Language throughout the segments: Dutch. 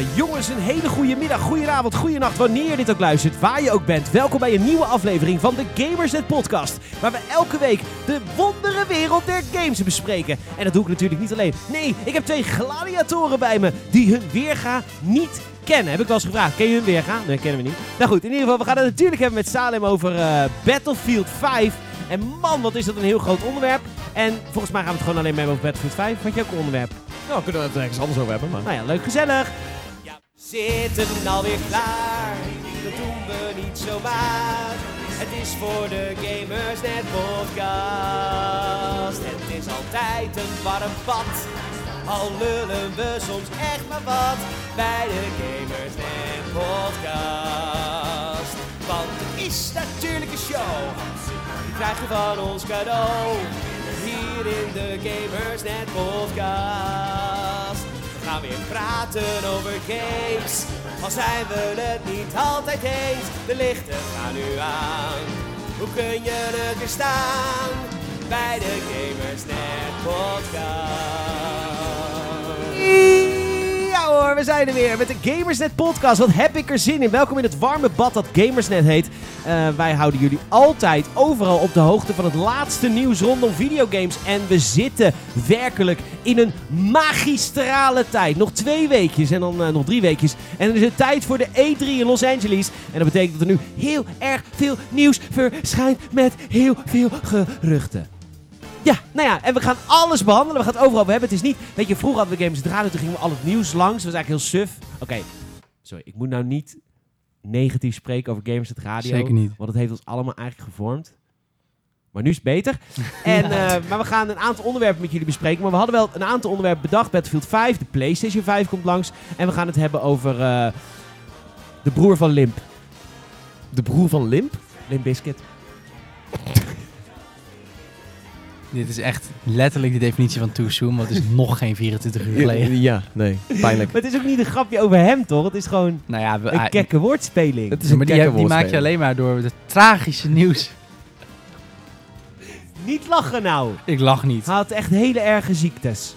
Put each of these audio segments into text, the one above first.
Uh, jongens, een hele goede middag, goede avond, goede nacht, wanneer je dit ook luistert, waar je ook bent. Welkom bij een nieuwe aflevering van de Gamersnet Podcast, waar we elke week de wondere wereld der games bespreken. En dat doe ik natuurlijk niet alleen. Nee, ik heb twee gladiatoren bij me die hun weerga niet kennen. Heb ik wel eens gevraagd. Ken je hun weerga? Nee, kennen we niet. Nou goed, in ieder geval, we gaan het natuurlijk hebben met Salem over uh, Battlefield 5. En man, wat is dat een heel groot onderwerp. En volgens mij gaan we het gewoon alleen maar over Battlefield 5. Wat je ook een onderwerp? Nou, kunnen we het ergens anders over hebben. Maar... Nou ja, leuk, gezellig. Zitten alweer klaar. Dat doen we niet zomaar. Het is voor de Gamers Net podcast. Het is altijd een warm bad. Al lullen we soms echt maar wat bij de Gamers Net podcast. Want het is natuurlijk een show. Die krijg je van ons cadeau hier in de Gamersnet podcast. Gaan weer praten over games, al zijn we het niet altijd eens. De lichten gaan nu aan, hoe kun je het weer staan bij de Gamersnet podcast? We zijn er weer met de Gamersnet podcast. Wat heb ik er zin in. Welkom in het warme bad dat Gamersnet heet. Uh, wij houden jullie altijd overal op de hoogte van het laatste nieuws rondom videogames. En we zitten werkelijk in een magistrale tijd. Nog twee weekjes en dan uh, nog drie weekjes. En dan is het tijd voor de E3 in Los Angeles. En dat betekent dat er nu heel erg veel nieuws verschijnt met heel veel geruchten. Ja, nou ja, en we gaan alles behandelen. We gaan het overal over hebben. Het is niet, weet je, vroeger hadden we Games Radio, toen gingen we al het nieuws langs. Dat was eigenlijk heel suf. Oké, sorry, ik moet nou niet negatief spreken over Games Radio. Zeker niet. Want het heeft ons allemaal eigenlijk gevormd. Maar nu is het beter. en, uh, maar we gaan een aantal onderwerpen met jullie bespreken. Maar we hadden wel een aantal onderwerpen bedacht. Battlefield 5, de PlayStation 5 komt langs. En we gaan het hebben over uh, de broer van Limp. De broer van Limp? Limp Biscuit. Dit is echt letterlijk de definitie van too soon, want het is nog geen 24 uur geleden. Ja, nee, pijnlijk. maar het is ook niet een grapje over hem, toch? Het is gewoon nou ja, we, een kekke woordspeling. Het is een maar die, die maak je alleen maar door het tragische nieuws. Niet lachen nou. Ik lach niet. Hij had echt hele erge ziektes.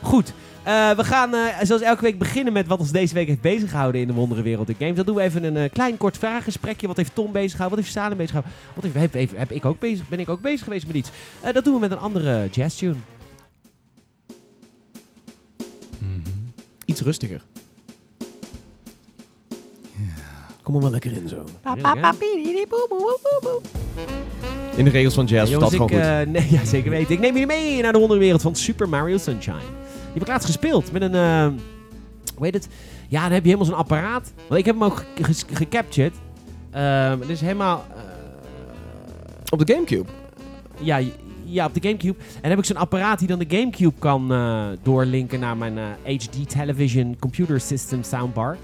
Goed, uh, we gaan uh, zoals elke week beginnen met wat ons deze week heeft bezig gehouden in de wonderenwereld de games. Dan doen we even een uh, klein kort vragensprekje. Wat heeft Tom bezig gehouden? Wat heeft Salem bezig gehouden? Wat heeft, heb, heb, ik ook bezig, ben ik ook bezig geweest met iets? dat doen we met een andere jazz tune. Mm -hmm. Iets rustiger. Kom er wel lekker in zo. In de regels van jazz, ja, jongens, dat ik, gewoon goed. nee, ja, zeker weten. Ik neem jullie mee naar de wonderwereld van Super Mario Sunshine. Die heb ik laatst gespeeld met een... Uh, hoe heet het? Ja, dan heb je helemaal zo'n apparaat. Want ik heb hem ook gecaptured. Uh, het is helemaal... Uh, op de Gamecube? Ja, ja, op de Gamecube. En dan heb ik zo'n apparaat die dan de Gamecube kan uh, doorlinken naar mijn uh, HD Television Computer System soundbar.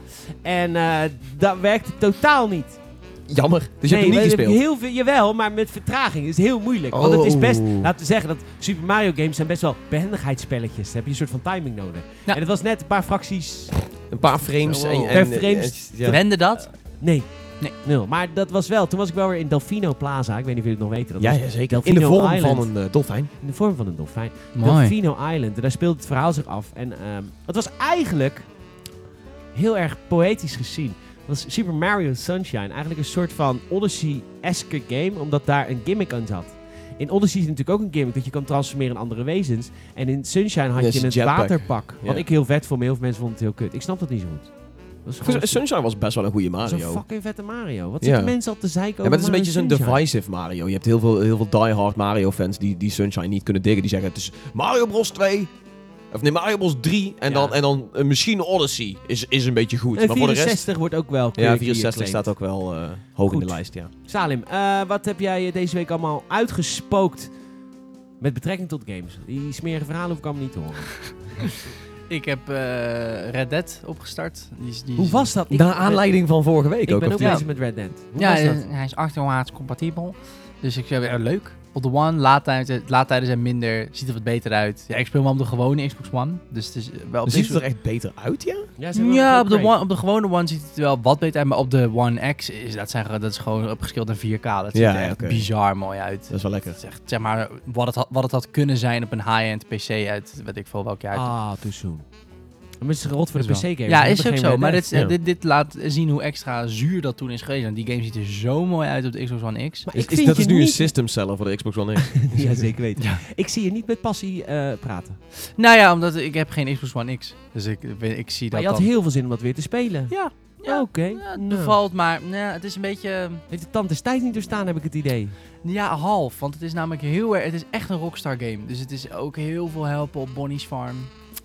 En uh, dat werkt totaal niet. Jammer. Dus je hebt hem niet gespeeld? Heel veel, jawel, maar met vertraging. Het is heel moeilijk. Want het is best, oh. laten we zeggen dat Super Mario games zijn best wel behendigheidsspelletjes. Dan heb je een soort van timing nodig. Ja. En het was net een paar fracties. Een paar frames. Oh. En, en, per frames. Ja. Wende dat? Nee. Nee. Nul. Maar dat was wel, toen was ik wel weer in Delfino Plaza. Ik weet niet of jullie het nog weten. Dat ja, ja, zeker. Delfino in de vorm Island. van een uh, dolfijn. In de vorm van een dolfijn. Mooi. Delfino Island. En daar speelde het verhaal zich af. En um, het was eigenlijk heel erg poëtisch gezien was Super Mario Sunshine eigenlijk een soort van Odyssey-esque game, omdat daar een gimmick aan zat. In Odyssey is natuurlijk ook een gimmick dat je kan transformeren in andere wezens. En in Sunshine had je een jetpack. waterpak. Wat ik heel vet vond, maar heel veel mensen vonden het heel kut. Ik snap dat niet zo goed. Sunshine was best wel een goede Mario. Zo'n fucking vette Mario. Wat zitten mensen al te zeiken ja, maar het is een beetje zo'n divisive Mario. Je hebt heel veel, heel veel diehard Mario fans die, die Sunshine niet kunnen diggen. Die zeggen het is Mario Bros 2 of nee, Mario Bros 3 en dan, en dan uh, misschien Odyssey is, is een beetje goed. En maar 64 voor de rest, wordt ook wel Ja, 64 staat ook wel uh, hoog goed. in de lijst, ja. Salim, uh, wat heb jij deze week allemaal uitgespookt met betrekking tot games? Die smerige verhalen hoef ik allemaal niet te horen. ik heb Red Dead opgestart. Die is, die Hoe was dat? Naar aanleiding van vorige week ik ook. Ik ben ook bezig met Red Dead. Hoe ja, hij is achterwaarts compatibel. Dus ik zei, leuk op de One, laadtijden, laadtijden zijn minder, ziet er wat beter uit. Ja, ik speel hem op de gewone Xbox One. Dus het is wel dus ziet het er echt beter uit, ja? Ja, ja op, de one, op de gewone One ziet het wel wat beter uit. Maar op de One X is dat, zijn, dat is gewoon opgeschild in 4K. Dat ziet er echt bizar mooi uit. Dat is wel lekker. Het is echt, zeg maar, wat het, had, wat het had kunnen zijn op een high-end PC uit weet ik veel welk jaar. Ah, too soon. Maar het is rot voor de wel. PC-gamers. Ja, is ook zo. Maar dit, Ja. dit, dit laat zien hoe extra zuur dat toen is geweest. En die game ziet er zo mooi uit op de Xbox One X. Maar Is, ik is- vind dat is nu niet- een system seller voor de Xbox One X. ja, zeker weten. Ja. Ik zie je niet met passie eh, praten. Nou ja, omdat ik heb geen Xbox One X. Dus ik, ik zie Maar dat je had dan. heel veel zin om dat weer te spelen. Ja, oké. Ja, het Nou. bevalt, maar nou, het is een beetje... Heeft de tand destijds niet doorstaan, heb ik het idee. Ja, half. Want het is namelijk heel erg... Het is echt een Rockstar game. Dus het is ook heel veel helpen op Bonnie's Farm.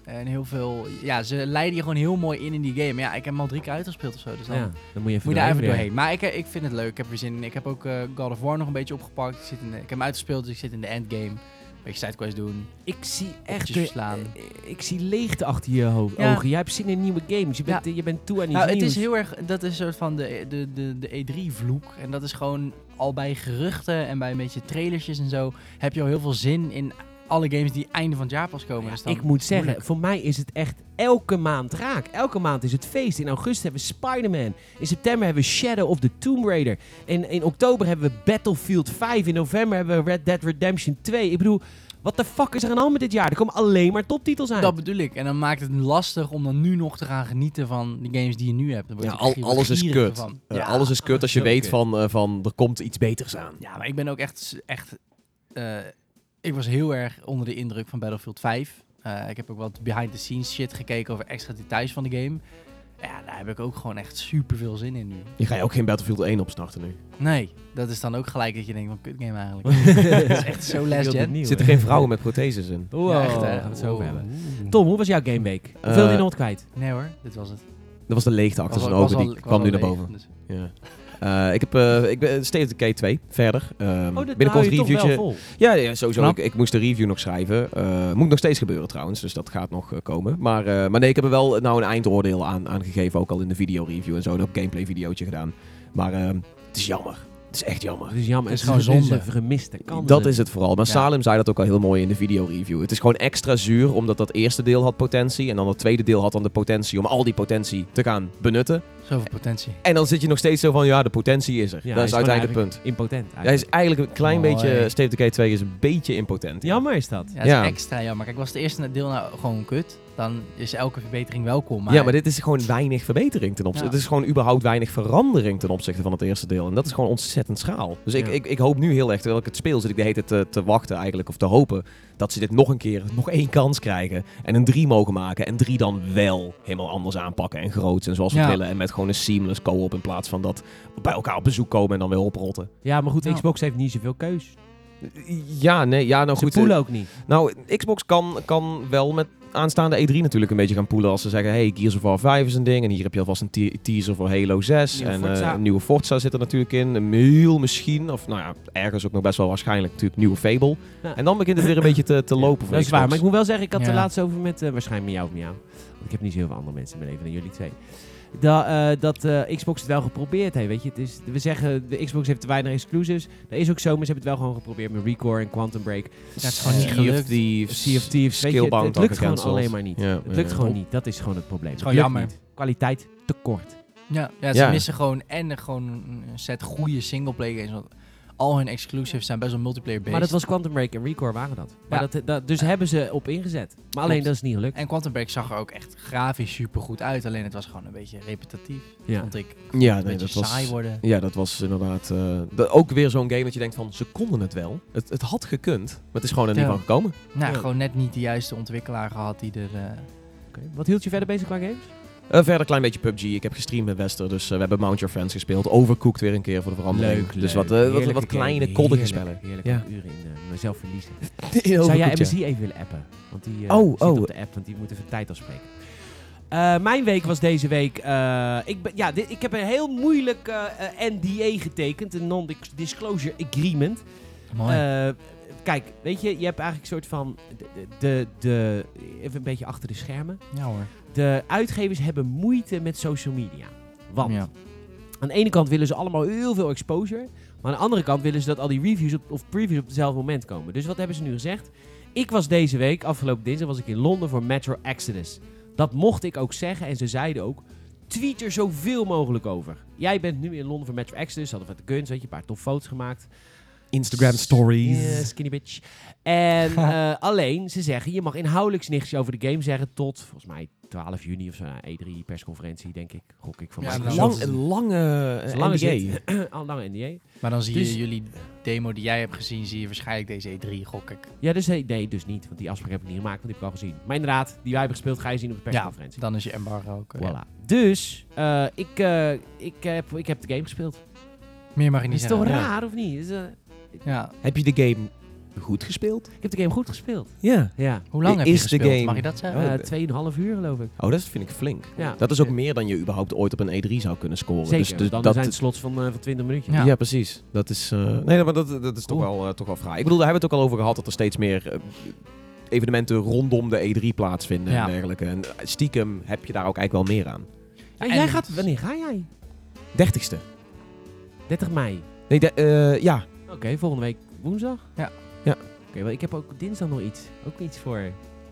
En heel veel... Ja, ze leiden je gewoon heel mooi in in die game. Maar ja, ik heb hem al drie keer uitgespeeld of zo. Dus dan ja, dan moet je even moet je daar even doorheen. Maar ik, ik vind het leuk. Ik heb er zin in. Ik heb ook eh, God of War nog een beetje opgepakt. Ik, zit in de- ik heb hem uitgespeeld, dus ik zit in de endgame. Een beetje sidequest doen. Ik zie echt... De- verslaan. eh, ik zie leegte achter je Ja. ogen. Jij hebt zin in nieuwe games. Je bent, je bent toe aan iets Nou, het is heel erg... Dat is een soort van de, de, de, de E3-vloek. En dat is gewoon al bij geruchten en bij een beetje trailersjes en zo... heb je al heel veel zin in alle games die einde van het jaar pas komen. Ja, Dus dan ik moet zeggen, moeilijk. voor mij is het echt elke maand raak. Elke maand is het feest. In augustus hebben we Spider-Man. In september hebben we Shadow of the Tomb Raider. In, in oktober hebben we Battlefield 5. In november hebben we Red Dead Redemption 2. Ik bedoel, wat de fuck is er aan de hand met dit jaar? Er komen alleen maar toptitels uit. Dat bedoel ik. En dan maakt het lastig om dan nu nog te gaan genieten van de games die je nu hebt. Ja, al- alles is kut. Eh, Ja. alles is kut als je weet kut. van, eh, van er komt iets beters aan. Ja, maar ik ben ook echt... echt eh, ik was heel erg onder de indruk van Battlefield 5. Eh, ik heb ook wat behind-the-scenes shit gekeken over extra details van de game. Ja, daar heb ik ook gewoon echt super veel zin in nu. Je ga je ook geen Battlefield 1 opstarten nu. Nee, dat is dan ook gelijk dat je denkt van kut game eigenlijk. dat is echt zo last gen. Zitten geen vrouwen met protheses in? Wow, Ja, echt, daar gaan we het zo over hebben. Tom, hoe was jouw gameweek? Hoeveel Eh, je nog kwijt? Nee hoor, dit was het. Dat was de leegte achter zijn ogen, die kwam nu naar boven. dus- Ja. Eh, ik, heb, eh, ik ben State of Decay 2, verder. Ehm, Oh, binnenkort reviewtje. Ja, ja, sowieso. Ik, ik moest de review nog schrijven. Eh, moet nog steeds gebeuren trouwens, dus dat gaat nog eh, komen. Maar, eh, maar nee, ik heb er wel nou een eindoordeel aan, aan gegeven, ook al in de video-review en zo. Ook een gameplay-videootje gedaan. Maar ehm, het is jammer. Het is echt jammer. Het is jammer. Het is Het is gewoon zonde. gemiste kansen. Dat is het vooral. Maar Ja. Salem zei dat ook al heel mooi in de video-review. Het is gewoon extra zuur, omdat dat eerste deel had potentie. En dan het tweede deel had dan de potentie om al die potentie te gaan benutten. Zoveel potentie. En dan zit je nog steeds zo van, ja, de potentie is er. Ja, dat is uiteindelijk het punt. Impotent. Hij is eigenlijk een klein beetje, State of Decay 2 is een beetje impotent. Jammer is dat. Ja, het Ja. is extra jammer. Kijk, was het eerste deel nou gewoon kut, dan is elke verbetering welkom. Maar, ja, maar dit is gewoon weinig verbetering ten opzichte. Ja. Het is gewoon überhaupt weinig verandering ten opzichte van het eerste deel. En dat is gewoon ontzettend schaal. Dus ik, Ja. ik, ik hoop nu heel erg, terwijl ik het speel, zit ik de hele tijd te, te wachten eigenlijk, of te hopen, dat ze dit nog een keer, nog één kans krijgen. En een 3 mogen maken. En 3 dan wel helemaal anders aanpakken en groot en zoals we Ja. willen. En met gewoon een seamless co-op in plaats van dat bij elkaar op bezoek komen en dan weer oprotten. Ja, maar goed, Ja. Xbox heeft niet zoveel keus. Ja, nee, ja, nou Ze goed. poelen eh, ook niet. Nou, Xbox kan, kan wel met aanstaande E3 natuurlijk een beetje gaan poelen. Als ze zeggen, hey, Gears of War 5 is een ding. En hier heb je alvast een te- teaser voor Halo 6. Nieuwe en eh, een nieuwe Forza zit er natuurlijk in. Een heel misschien, of nou ja, ergens ook nog best wel waarschijnlijk natuurlijk nieuwe Fable. Ja. En dan begint het weer een beetje te, te lopen voor Dat is waar, maar ik moet wel zeggen, ik had het Ja. er laatst over met, eh, waarschijnlijk met jou of met jou. Want ik heb niet zoveel andere mensen in mijn leven dan jullie twee. Dat, eh, dat eh, Xbox het wel geprobeerd heeft, weet je. Het is, we zeggen, de Xbox heeft te weinig exclusives. Dat is ook zo, maar ze hebben het wel gewoon geprobeerd met Recore en Quantum Break. Het is gewoon niet gelukt. Sea of Thieves, weet je, het, lukt gewoon alleen maar niet. Ja, het lukt ja. gewoon niet, dat is gewoon het probleem. is Het gewoon lukt jammer. niet. Kwaliteit tekort. Ja, ja, ze Ja. missen gewoon en gewoon een set goede singleplayer games. Al hun exclusives zijn best wel multiplayer based. Maar dat was Quantum Break en Recore waren dat. Maar Ja. dat, dat, dus hebben ze op ingezet. Maar alleen dat is niet gelukt. En Quantum Break zag er ook echt grafisch super goed uit. Alleen het was gewoon een beetje repetitief. Ja. Vond ik. Ja, Een nee, beetje dat saai was... worden. Ja, dat was inderdaad eh, de- ook weer zo'n game dat je denkt van, ze konden het wel. Het, het had gekund, maar het is gewoon er niet Ja. van gekomen. Nou, Ja. gewoon net niet de juiste ontwikkelaar gehad die er... eh, Oké. Wat hield je verder bezig qua games? Eh, verder een klein beetje PUBG. Ik heb gestreamd met Wester, dus eh, we hebben Mount Your Friends gespeeld. Overcooked weer een keer voor de verandering. dus wat, eh, wat, wat kleine, koddige spellen. Heerlijk, Ja. uren in eh, mezelf verliezen. Zou jij. MSI even willen appen? Want die eh, Oh, zit oh. op de app, want die moet even tijd afspreken. Eh, mijn week was deze week... eh, ik, ben, ja, dit, ik heb een heel moeilijk NDA getekend. Een Non-Disclosure Agreement. mooi. Eh, kijk, weet je, je hebt eigenlijk een soort van... De, de, de, even een beetje achter de schermen. ja hoor. De uitgevers hebben moeite met social media. Want Ja. aan de ene kant willen ze allemaal heel veel exposure. Maar aan de andere kant willen ze dat al die reviews op, of previews op hetzelfde moment komen. Dus wat hebben ze nu gezegd? Ik was deze week, afgelopen dinsdag, was ik in Londen voor Metro Exodus. Dat mocht ik ook zeggen en ze zeiden ook... Tweet er zoveel mogelijk over. Jij bent nu in Londen voor Metro Exodus. Hadden we de kunst, weet je, een paar tof foto's gemaakt. Instagram stories. Ja, skinny bitch. En eh, alleen, ze zeggen, je mag inhoudelijk niks over de game zeggen tot, volgens mij, 12 juni of zo. E3 persconferentie, denk ik. Gok ik van Ja, mij. Lang, een lange is eh, een lange NDA. Al lange NDA. Maar dan zie Dus- je jullie demo die jij hebt gezien, zie je waarschijnlijk deze E3, gok ik. Ja, dus nee, nee, dus niet. Want die afspraak heb ik niet gemaakt, want die heb ik al gezien. Maar inderdaad, die wij hebben gespeeld, ga je zien op de persconferentie. Dan is je embargo ook. eh, ja. Voilà. Dus, eh, ik, eh, ik, heb, ik heb de game gespeeld. Meer mag je niet Is toch zeggen. Ja. raar, of niet? Is, eh, Ja. Heb je de game goed gespeeld? ik heb de game goed gespeeld. Ja. Ja. Hoe lang Is heb je de gespeeld? game- Mag je dat zeggen? Oh, Eh, Tweeënhalf uur, geloof ik. Oh, dat vind ik flink. Ja. Dat is ook meer dan je überhaupt ooit op een E3 zou kunnen scoren. Zeker. Dus, dus dan dat zijn het slots van, eh, van 20 minuutjes. Ja. Ja. precies. Dat is, eh, nee, maar dat, dat is toch Oeh. wel, eh, toch wel fraai. Ik bedoel, daar hebben we het ook al over gehad dat er steeds meer evenementen rondom de E3 plaatsvinden Ja. en dergelijke. En stiekem heb je daar ook eigenlijk wel meer aan. En En- jij gaat, wanneer ga jij? 30ste. 30 mei. Nee, de- eh, ja. Oké, volgende week woensdag? Ja. Oké, wel ik heb ook dinsdag nog iets. Ook iets voor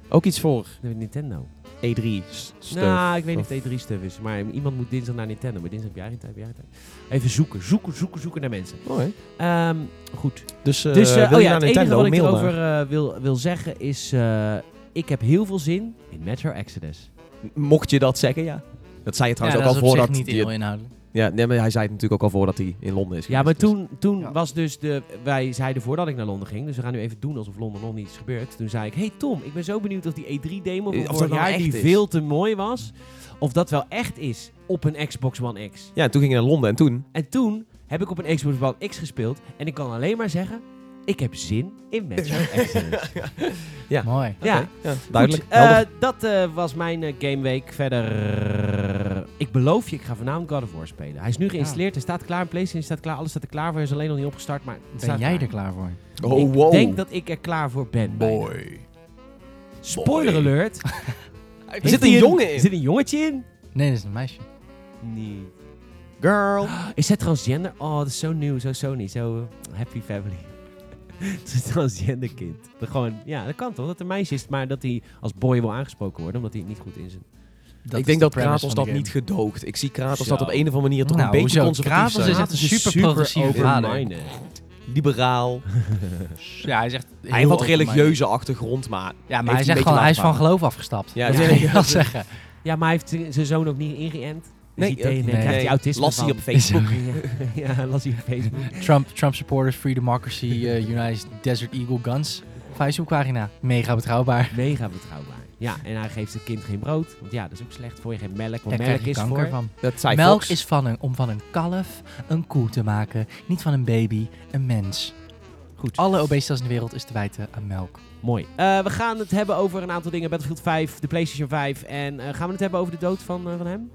Ook iets voor de Nintendo. E3 s- stuff. Nou, ik weet niet Of- of het E3-stuff is. Maar iemand moet dinsdag naar Nintendo. Maar dinsdag heb jij geen tijd, heb jij geen tijd. Even zoeken, zoeken, zoeken, zoeken naar mensen. Mooi. Ehm, goed. Dus, eh, dus eh, wil oh je ja, naar het enige Nintendo, wat ik mail erover eh, wil, wil zeggen is... eh, ik heb heel veel zin in Metro Exodus. Mocht je dat zeggen, ja. Dat zei je ja, trouwens dat ook is al op zich voordat... niet die- heel inhoudelijk. Ja, nee, maar hij zei het natuurlijk ook al voordat hij in Londen is Ja, maar geweest, dus- toen, toen Ja. was dus de... Wij zeiden voordat ik naar Londen ging, dus we gaan nu even doen alsof Londen nog niet is gebeurd. Toen zei ik, hey Tom, ik ben zo benieuwd of die E3-demo Of van dat vorig jaar, echt die is. veel te mooi was, of dat wel echt is op een Xbox One X. Ja, en toen ging je naar Londen en toen... En toen heb ik op een Xbox One X gespeeld en ik kan alleen maar zeggen, ik heb zin in Metro Exodus. Ja. Mooi. Ja, ja, duidelijk. Goed, eh, dat eh, was mijn eh, gameweek. Verder, ik beloof je, ik ga vanavond God of War spelen. Hij is nu geïnstalleerd, hij staat klaar, PlayStation staat klaar, alles staat er klaar voor. Hij is alleen nog niet opgestart, maar het Ben staat jij klaar. er klaar voor? oh, ik wow. denk dat ik er klaar voor ben. bijna. Spoiler Boy. alert. Er zit een jongen in. Zit een jongetje in? Nee, dat is een meisje. Nee. Girl. Is hij transgender? Oh, dat is zo nieuw, zo Sony, zo eh, happy family. Het is een transgender kind. Dat gewoon, ja, dat kan toch? Dat een meisje is, maar dat hij als boy wil aangesproken worden, omdat hij het niet goed in zijn... Dat ik denk de dat Kratos dat niet gedoogt. Ik zie Kratos Zo. dat op een of andere manier toch Nou, een beetje hoezo? conservatief Kratos is echt een super progressieve vader. liberaal. Ja, hij echt hij heel heeft wat religieuze achtergrond, maar... Ja, maar hij, zegt beetje gewoon, hij is van geloof afgestapt. Ja, dat ja, wil ik wel zeggen. Ja, maar hij heeft zijn zoon ook niet ingeënt. Nee, eh, tegen- nee. krijgt hij autisme Las hij op Facebook. ja, ja, las hij op Facebook. Trump, Trump supporters, Free Democracy, eh, United Desert Eagle Guns. Facebookpagina. Mega betrouwbaar. Mega betrouwbaar. Ja, en hij geeft zijn kind geen brood. Want ja, dat is ook slecht voor je. Geen melk. Daar Want krijg melk je is kanker voor... van. Dat zei Melk Fox. is van een, om van een kalf een koe te maken. Niet van een baby, een mens. Goed. Alle obesitas in de wereld is te wijten aan melk. Mooi. Eh, we gaan het hebben over een aantal dingen. Battlefield 5, de PlayStation 5. En eh, gaan we het hebben over de dood van, eh, van hem?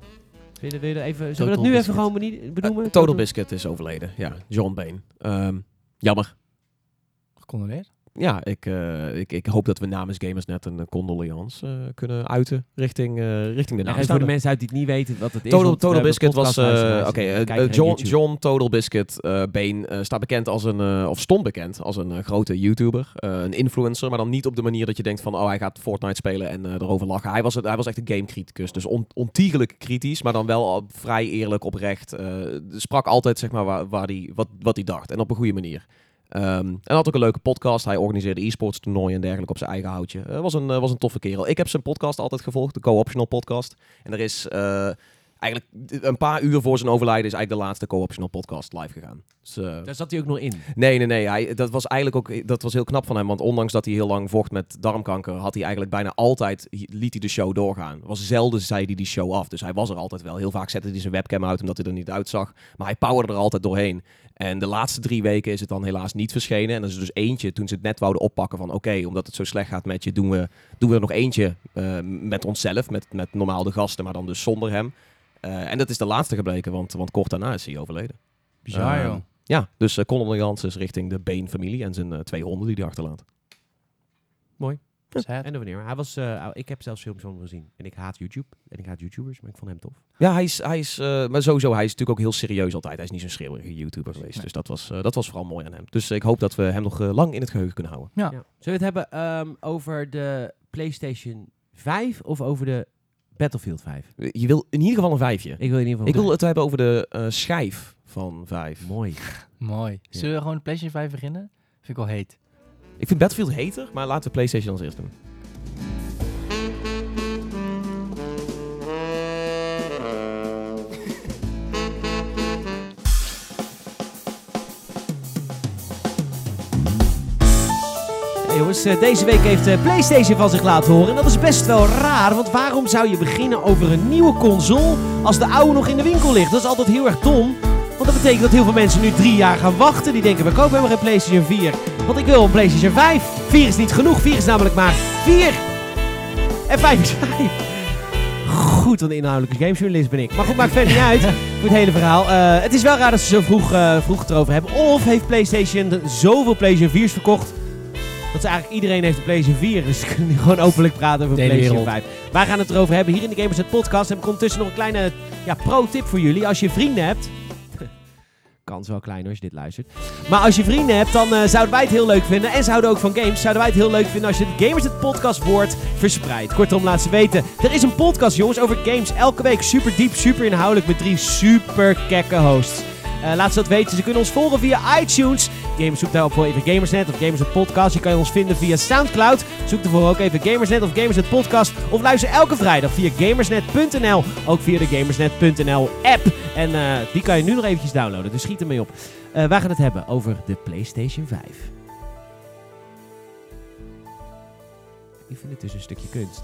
Wil je, wil je even, zullen we dat nu even gewoon benoemen? Total Biscuit is overleden. Ja, John Bain. Ehm, jammer. Gecondoleerd. Ja, ik, eh, ik, ik hoop dat we namens Gamersnet een eh, condoleance eh, kunnen uiten richting, richting de Ja, en voor de mensen uit die het niet weten wat het is. Total, want we Total Biscuit was... Oké, John. John Total Biscuit eh, staat bekend als een... of stond bekend als een grote YouTuber. een influencer, maar dan niet op de manier dat je denkt van... Oh, hij gaat Fortnite spelen en erover lachen. Hij was, het, hij was echt een gamecriticus. Dus on, ontiegelijk kritisch, maar dan wel vrij eerlijk, oprecht. sprak altijd zeg maar waar, waar die, wat, wat hij dacht. En op een goede manier. Ehm, en had ook een leuke podcast. Hij organiseerde e-sports toernooien en dergelijke op zijn eigen houtje. Eh, was, een, eh, was een toffe kerel. Ik heb zijn podcast altijd gevolgd, de Co-optional podcast. En er is eh, eigenlijk een paar uur voor zijn overlijden is eigenlijk de laatste Co-optional podcast live gegaan. Dus, Daar zat hij ook nog in. Nee, nee, nee. Hij, dat was eigenlijk ook dat was heel knap van hem. Want ondanks dat hij heel lang vocht met darmkanker, had hij eigenlijk bijna altijd liet hij de show doorgaan. Was zelden zei hij die show af. Dus hij was er altijd wel. Heel vaak zette hij zijn webcam uit omdat hij er niet uitzag. Maar hij powerde er altijd doorheen. En de laatste drie weken is het dan helaas niet verschenen. En er is er dus eentje toen ze het net wouden oppakken van oké, omdat het zo slecht gaat met je, doen we, doen we er nog eentje eh, met onszelf, met, met normaal de gasten, maar dan dus zonder hem. Eh, en dat is de laatste gebleken, want, want kort daarna is hij overleden. Bizar, Ehm, joh. Ja, dus uh, condolences richting de Been-familie en zijn eh, twee honden die hij achterlaat. Sad. En wanneer. Hij was, eh, ik heb zelfs films van hem gezien. En ik haat YouTube. En ik haat YouTubers, maar ik vond hem tof. Ja, hij is, hij is eh, maar sowieso, hij is natuurlijk ook heel serieus altijd. Hij is niet zo'n schreeuwerige YouTuber geweest. Nee. Dus dat was, eh, dat was vooral mooi aan hem. Dus ik hoop dat we hem nog lang in het geheugen kunnen houden. Ja. Ja. Zullen we het hebben ehm, over de PlayStation 5 of over de Battlefield 5? Je wil in ieder geval een vijfje. Ik wil in ieder geval. Ik wil het hebben over de eh, schijf van 5. Mooi. Mooi. Zullen we gewoon de PlayStation 5 beginnen? Vind ik wel heet. Ik vind Battlefield heter, maar laten we PlayStation als eerst doen. Hey jongens, eh, deze week heeft eh, PlayStation van zich laten horen. En dat is best wel raar, want waarom zou je beginnen over een nieuwe console als de oude nog in de winkel ligt? Dat is altijd heel erg dom. Want dat betekent dat heel veel mensen nu drie jaar gaan wachten. Die denken, we kopen helemaal geen PlayStation 4. Want ik wil een PlayStation 5. 4 is niet genoeg, 4 is namelijk maar 4. En 5 is 5. Goed, want inhoudelijke gamesjournalist ben ik. Maar goed, maakt verder niet uit voor het hele verhaal. Eh, het is wel raar dat ze zo vroeg, eh, vroeg het erover hebben. Of heeft PlayStation zoveel PlayStation 4's verkocht... dat ze eigenlijk iedereen heeft een PlayStation 4. Dus ze kunnen nu gewoon openlijk praten over PlayStation wereld. 5. Wij gaan het erover hebben hier in de Gamersnet podcast. En ik ondertussen nog een kleine ja, pro-tip voor jullie. Als je vrienden hebt... Kans wel klein hoor, als je dit luistert. Maar als je vrienden hebt, dan eh, zouden wij het heel leuk vinden. En zouden ook van games, zouden wij het heel leuk vinden als je het Gamers het podcast woord verspreidt. Kortom, laat ze weten. Er is een podcast, jongens, over games. Elke week super diep, super inhoudelijk met drie super kekke hosts. Eh, laat ze dat weten. Ze kunnen ons volgen via iTunes. Gamers zoek daarop voor even Gamersnet of Gamersnet Podcast. Je kan ons vinden via Soundcloud. Zoek ervoor ook even Gamersnet of Gamersnet Podcast. Of luister elke vrijdag via gamersnet.nl. Ook via de Gamersnet.nl app. En eh, die kan je nu nog eventjes downloaden. Dus schiet ermee op. Eh wij gaan het hebben over de PlayStation 5. Ik vind het dus een stukje kunst.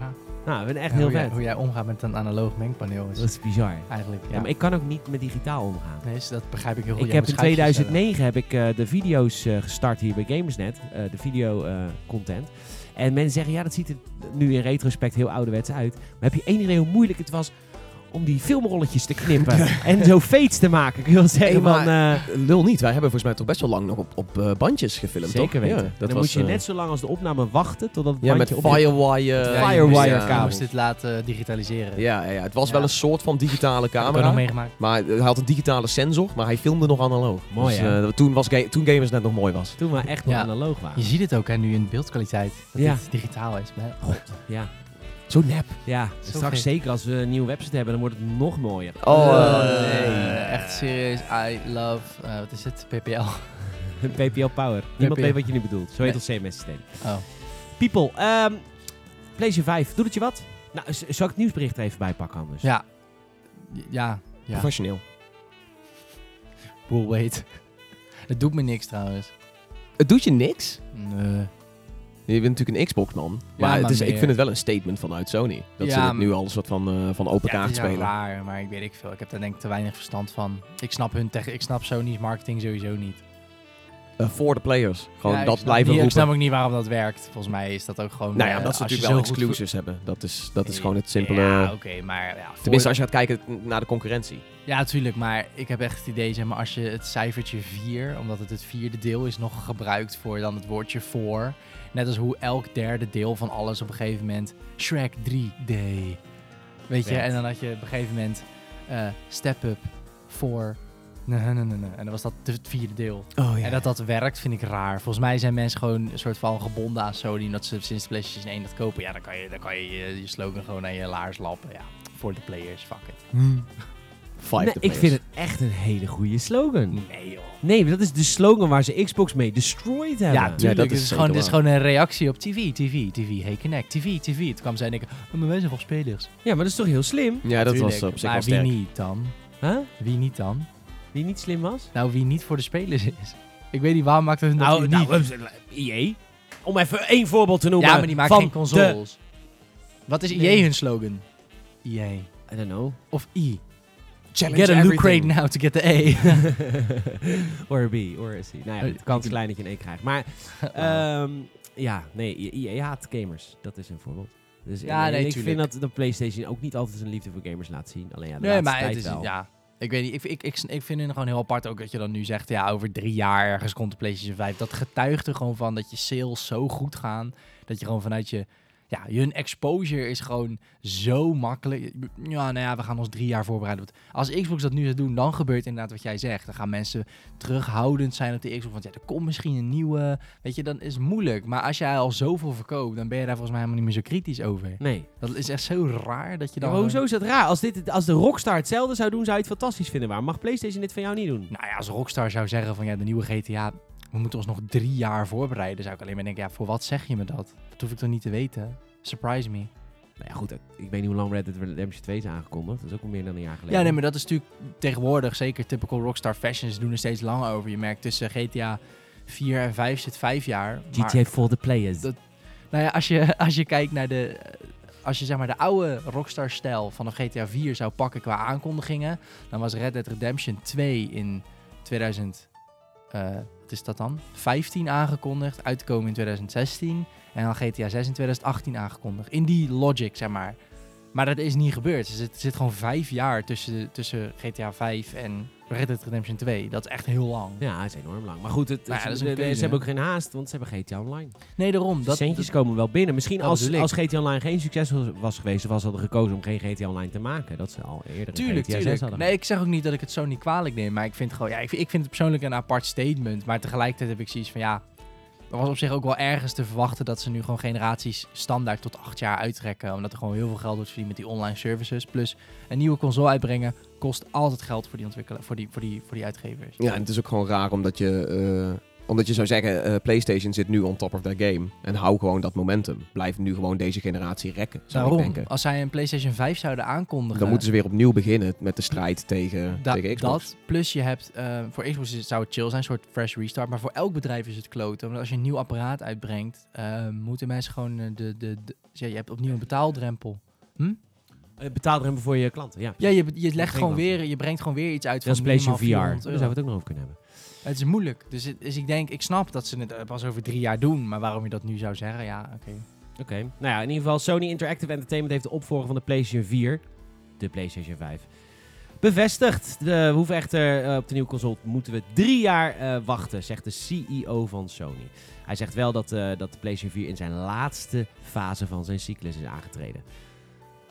Ja. Nou, ik vind het echt Ja, heel hoe, jij, vet. hoe jij omgaat met een analoog mengpaneel is Dat is bizar. eigenlijk... Ja, Ja, maar ik kan ook niet met digitaal omgaan. nee, dus dat begrijp ik heel goed. Ik Jij heb in schuifjes 2009 heb ik eh, de video's eh, gestart hier bij Gamersnet, eh, de video content. En mensen zeggen, ja, dat ziet er nu in retrospect heel ouderwets uit. Maar heb je één idee hoe moeilijk het was om die filmrolletjes te knippen en zo fates te maken? Ik wil zeggen Hey, van... eh, Lul niet, wij hebben volgens mij toch best wel lang nog op, op eh, bandjes gefilmd, zeker toch? weten. Ja, dan was, moet je eh, net zo lang als de opname wachten totdat het Ja, met bandje op is. Firewire. Firewire moest- moest dit laten digitaliseren. Ja, ja, ja, het was Ja. wel een soort van digitale camera. nog meegemaakt. Maar hij had een digitale sensor, maar hij filmde nog analoog. Mooi, dus, eh, toen, was ga- toen Gamers net nog mooi was. Toen we echt nog analoog waren. Je ziet het ook hè, nu in beeldkwaliteit. Dat Ja. het digitaal is. Maar- Ja, Zo nep. ja. Zo straks gek. zeker als we een nieuwe website hebben, dan wordt het nog mooier. Oh, Eh, nee. Echt serieus. I love... eh, wat is het? PPL. PPL Power. Niemand weet wat je nu bedoelt. Zo heet Nee. ons CMS-systeem. Oh. People, ehm PlayStation 5, doet het je wat? Nou, zal ik het nieuwsbericht er even bij pakken anders? Ja. Ja. Ja. Professioneel. We'll wait. Het doet me niks trouwens. Het doet je niks. Nee. Je bent natuurlijk een Xbox-man. Maar, maar het is, ik vind het wel een statement vanuit Sony. Dat ze Ja, het nu al een soort van, eh, van open Ja, kaart spelen. raar, maar ik weet ik veel. Ik heb daar denk ik te weinig verstand van. Ik snap hun tech, ik snap Sony's marketing sowieso niet. Eh, Voor de players. Gewoon Ja, ik dat snap blijven niet- Ik roepen. snap ook niet waarom dat werkt. Volgens mij is dat ook gewoon... Nou ja, eh, dat ze natuurlijk wel exclusives hebben. Dat is, dat is gewoon het simpele... Ja, oké, maar... Ja, Tenminste, als je gaat kijken naar de concurrentie. Ja, natuurlijk. Maar ik heb echt het idee, zeg maar, als je het cijfertje 4, omdat het het vierde deel is, nog gebruikt voor dan het woordje voor. Net als hoe elk derde deel van alles op een gegeven moment Shrek 3D. Weet je? En dan had je op een gegeven moment eh, Step Up voor. Nee, nee, nee, nee. En dan was dat het vierde deel. Oh En dat dat werkt, vind ik raar. Volgens mij zijn mensen gewoon een soort van gebonden aan Sony. Omdat ze sinds de PlayStation 1 dat kopen. Ja, dan kan je, dan kan je, je slogan gewoon aan je laars lappen. Ja, voor de players, fuck it. Five Nee, the ik vind het echt een hele goede slogan. Nee joh. Nee, dat is de slogan waar ze Xbox mee destroyed hebben. Ja, tuurlijk. dat het is gewoon, dit is gewoon een reactie op TV, TV, TV. Hey, Connect, TV, TV. Toen kwam zij en denken, oh, maar wij zijn gewoon spelers. Ja, maar dat is toch heel slim? Ja, dat Tuurlijk. was op zich maar wie niet dan? Huh? Wie niet dan? Die niet slim was? Nou, wie niet voor de spelers is. Ik weet niet, waarom maakt hun dat Nou, niet? nou EA. Om even één voorbeeld te noemen. ja, maar die maken van geen consoles. Wat is Nee. EA hun slogan? EA. De, I don't know. Of E. Challenge Get a everything. crate now to get the A. or a B, or a C. Nou ja, Eh, de kans is ik- klein dat je een E krijgt. Maar, ehm, ja, nee, EA haat gamers. Dat is een voorbeeld. Dus Ja, en nee, ik tuurlijk. vind dat de PlayStation ook niet altijd zijn liefde voor gamers laat zien. Alleen ja, de nee, maar het is, wel. ja. Ik weet niet, ik, ik, ik, ik vind het gewoon heel apart ook dat je dan nu zegt, ja, over drie jaar ergens komt de PlayStation 5. Dat getuigt er gewoon van dat je sales zo goed gaan, dat je gewoon vanuit je ja, hun exposure is gewoon zo makkelijk. Ja, nou ja, we gaan ons drie jaar voorbereiden. Want Als Xbox dat nu zou doen, dan gebeurt inderdaad wat jij zegt. Dan gaan mensen terughoudend zijn op de Xbox. Want ja, er komt misschien een nieuwe. Weet je, dan is het moeilijk. Maar als jij al zoveel verkoopt, dan ben je daar volgens mij helemaal niet meer zo kritisch over. Nee. Dat is echt zo raar dat je Ja, dan. maar hoezo is dat raar? Als, dit, als de Rockstar hetzelfde zou doen, zou je het fantastisch vinden. Waarom mag PlayStation dit van jou niet doen? Nou ja, als Rockstar zou zeggen van ja, de nieuwe GTA, we moeten ons nog drie jaar voorbereiden, zou ik alleen maar denken, ja, voor wat zeg je me dat? Dat hoef ik toch niet te weten? Surprise me. Nou ja, goed. Ik weet niet hoe lang Red Dead Redemption 2 is aangekondigd. Dat is ook al meer dan een jaar geleden. Ja, nee, maar dat is natuurlijk tegenwoordig, zeker typical Rockstar fashions, doen er steeds langer over. Je merkt tussen GTA 4 en 5 zit vijf jaar. maar- GTA for the players. Dat- Nou ja, als je, als je kijkt naar de. Als je zeg maar de oude Rockstar-stijl van een GTA 4 zou pakken qua aankondigingen, dan was Red Dead Redemption 2 in 2000. Eh, wat is dat dan? 15 aangekondigd, uit te komen in 2016. En dan GTA 6 in 2018 aangekondigd. In die logic, zeg maar. Maar dat is niet gebeurd. Er zit, er zit gewoon vijf jaar tussen, tussen GTA 5 en Red Dead Redemption 2. Dat is echt heel lang. Ja, het is enorm lang. Maar goed, het, ja, dat is een de- de- keuze, ze hebben ook geen haast, want ze hebben GTA Online. Nee, daarom. De Dat, centjes komen wel binnen. Misschien Dat als, bedoel ik. als GTA Online geen succes was, was geweest, was hadden gekozen om geen GTA Online te maken. Dat ze al eerder een Tuurlijk, GTA 6 tuurlijk. hadden. Nee, ik zeg ook niet dat ik het zo niet kwalijk neem. Maar ik vind, gewoon, ja, ik, vind- ik vind het persoonlijk een apart statement. Maar tegelijkertijd heb ik zoiets van ja. Was op zich ook wel ergens te verwachten dat ze nu gewoon generaties standaard tot acht jaar uittrekken. Omdat er gewoon heel veel geld wordt verdiend met die online services. Plus een nieuwe console uitbrengen kost altijd geld voor die ontwikkelaar, voor die, voor die, voor die uitgevers. Ja, en het is ook gewoon raar omdat je, eh, omdat je zou zeggen, eh, PlayStation zit nu on top of their game. En hou gewoon dat momentum. Blijf nu gewoon deze generatie rekken, zou Daarom, ik denken. als zij een PlayStation 5 zouden aankondigen. Dan moeten ze weer opnieuw beginnen met de strijd tegen, Da- tegen Xbox. Dat, plus je hebt, eh, voor Xbox is het- zou het chill zijn, een soort fresh restart. Maar voor elk bedrijf is het kloten. Want als je een nieuw apparaat uitbrengt, eh, moeten mensen gewoon de, de, de- ja, je hebt opnieuw een betaaldrempel. Betaal er hem voor je klanten. Ja, Ja, je, je legt gewoon weer, je brengt gewoon weer iets uit Dat is van PlayStation VR. Daar 400 zouden we het ook nog over kunnen hebben. Het is moeilijk. Dus, ik denk, ik snap dat ze het eh, pas over drie jaar doen. Maar waarom je dat nu zou zeggen, ja, oké. Oké. Nou ja, in ieder geval, Sony Interactive Entertainment heeft de opvolger van de PlayStation 4, de PlayStation 5, bevestigd. We hoeven echter eh, op de nieuwe console moeten we drie jaar eh, wachten, zegt de CEO van Sony. Hij zegt wel dat, dat de PlayStation 4 in zijn laatste fase van zijn cyclus is aangetreden.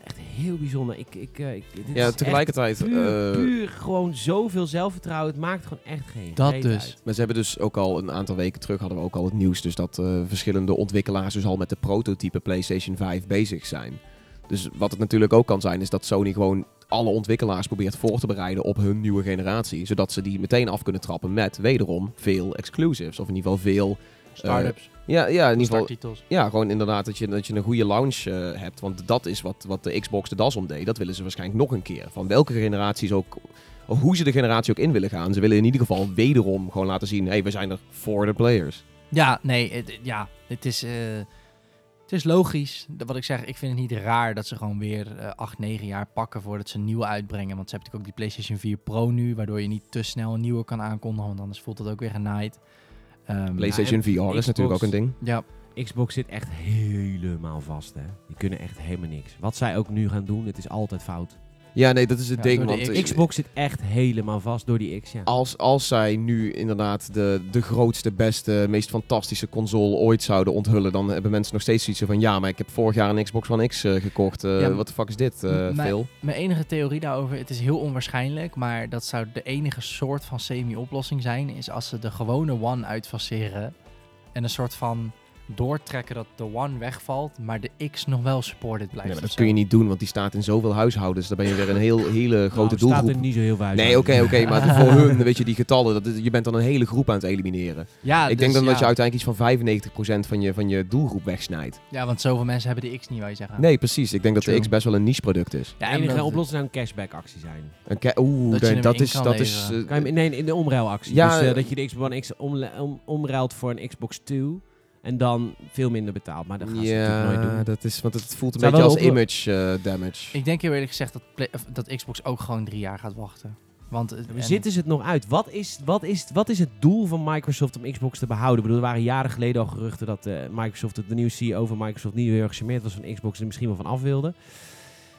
Echt heel bijzonder. Ik, ik, eh, ik, dit Ja, is tegelijkertijd... puur, eh, puur gewoon zoveel zelfvertrouwen. Het maakt gewoon echt geen Dat dus. uit. Maar ze hebben dus ook al een aantal weken terug hadden we ook al het nieuws. Dus dat eh, verschillende ontwikkelaars dus al met de prototype PlayStation 5 bezig zijn. Dus wat het natuurlijk ook kan zijn, is dat Sony gewoon alle ontwikkelaars probeert voor te bereiden op hun nieuwe generatie. Zodat ze die meteen af kunnen trappen met wederom veel exclusives. Of in ieder geval veel. Startups, Ja, ja in ieder geval. Ja, gewoon inderdaad dat je, dat je een goede launch eh, hebt. Want dat is wat, wat de Xbox de das om deed. Dat willen ze waarschijnlijk nog een keer. Van welke generaties ook. Of hoe ze de generatie ook in willen gaan. Ze willen in ieder geval wederom gewoon laten zien. Hé, hey, we zijn er voor de players. Ja, nee, het, ja, het is, eh, het is logisch. Wat ik zeg, ik vind het niet raar dat ze gewoon weer eh 8, 9 jaar pakken voordat ze een nieuwe uitbrengen. Want ze hebben natuurlijk ook die PlayStation 4 Pro nu, waardoor je niet te snel een nieuwe kan aankondigen, want anders voelt het ook weer genaaid. Ehm, PlayStation en VR is natuurlijk ook een ding. ja, Xbox zit echt helemaal vast, hè. Die kunnen echt helemaal niks. Wat zij ook nu gaan doen, het is altijd fout. Ja, nee, dat is het Ja, ding. de Want X- eh, Xbox zit echt helemaal vast door die X, ja. als, als zij nu inderdaad de, de grootste, beste, meest fantastische console ooit zouden onthullen, dan hebben mensen nog steeds zoiets van ja, maar ik heb vorig jaar een Xbox One X eh, gekocht. Eh, Ja, Wat de fuck is dit, m- mijn- Phil? Mijn enige theorie daarover, het is heel onwaarschijnlijk, maar dat zou de enige soort van semi-oplossing zijn, is als ze de gewone One uitfaseren en een soort van doortrekken dat de One wegvalt, maar de X nog wel supported blijft. Nee, maar of dat zo. kun je niet doen, want die staat in zoveel huishoudens. Dan ben je weer een heel, hele grote Nou, staat doelgroep. er niet zo heel veel uit. Nee, oké, oké, maar voor hun, weet je, die getallen, dat is- je bent dan een hele groep aan het elimineren. Ja, ik dus denk dan ja. dat je uiteindelijk iets van 95% van je, van je doelgroep wegsnijdt. Ja, want zoveel mensen hebben de X niet, wou je zeggen. Nee, precies. Ik denk dat de. X best wel een niche product is. Ja, de en enige oplossing zou een cashback actie zijn. Een Oeh, Dat je nee, hem dat in is... kan Dat is eh, Kan je, nee, in de omruilactie. Ja, dus eh, eh, dat je de Xbox One X om, omruilt voor een Xbox 2 en dan veel minder betaalt. Maar dat gaan ze natuurlijk nooit ja, doen. dat is, want het voelt een Zou beetje als image eh, damage. Ik denk heel eerlijk gezegd dat, Play- of dat Xbox ook gewoon drie jaar gaat wachten. Want eh, We en- zitten ze het nog uit. Wat is, wat, is, wat is het doel van Microsoft om Xbox te behouden? Ik bedoel, er waren jaren geleden al geruchten dat eh, Microsoft, de nieuwe CEO van Microsoft, niet heel erg gecharmeerd was van Xbox en er misschien wel van af wilde.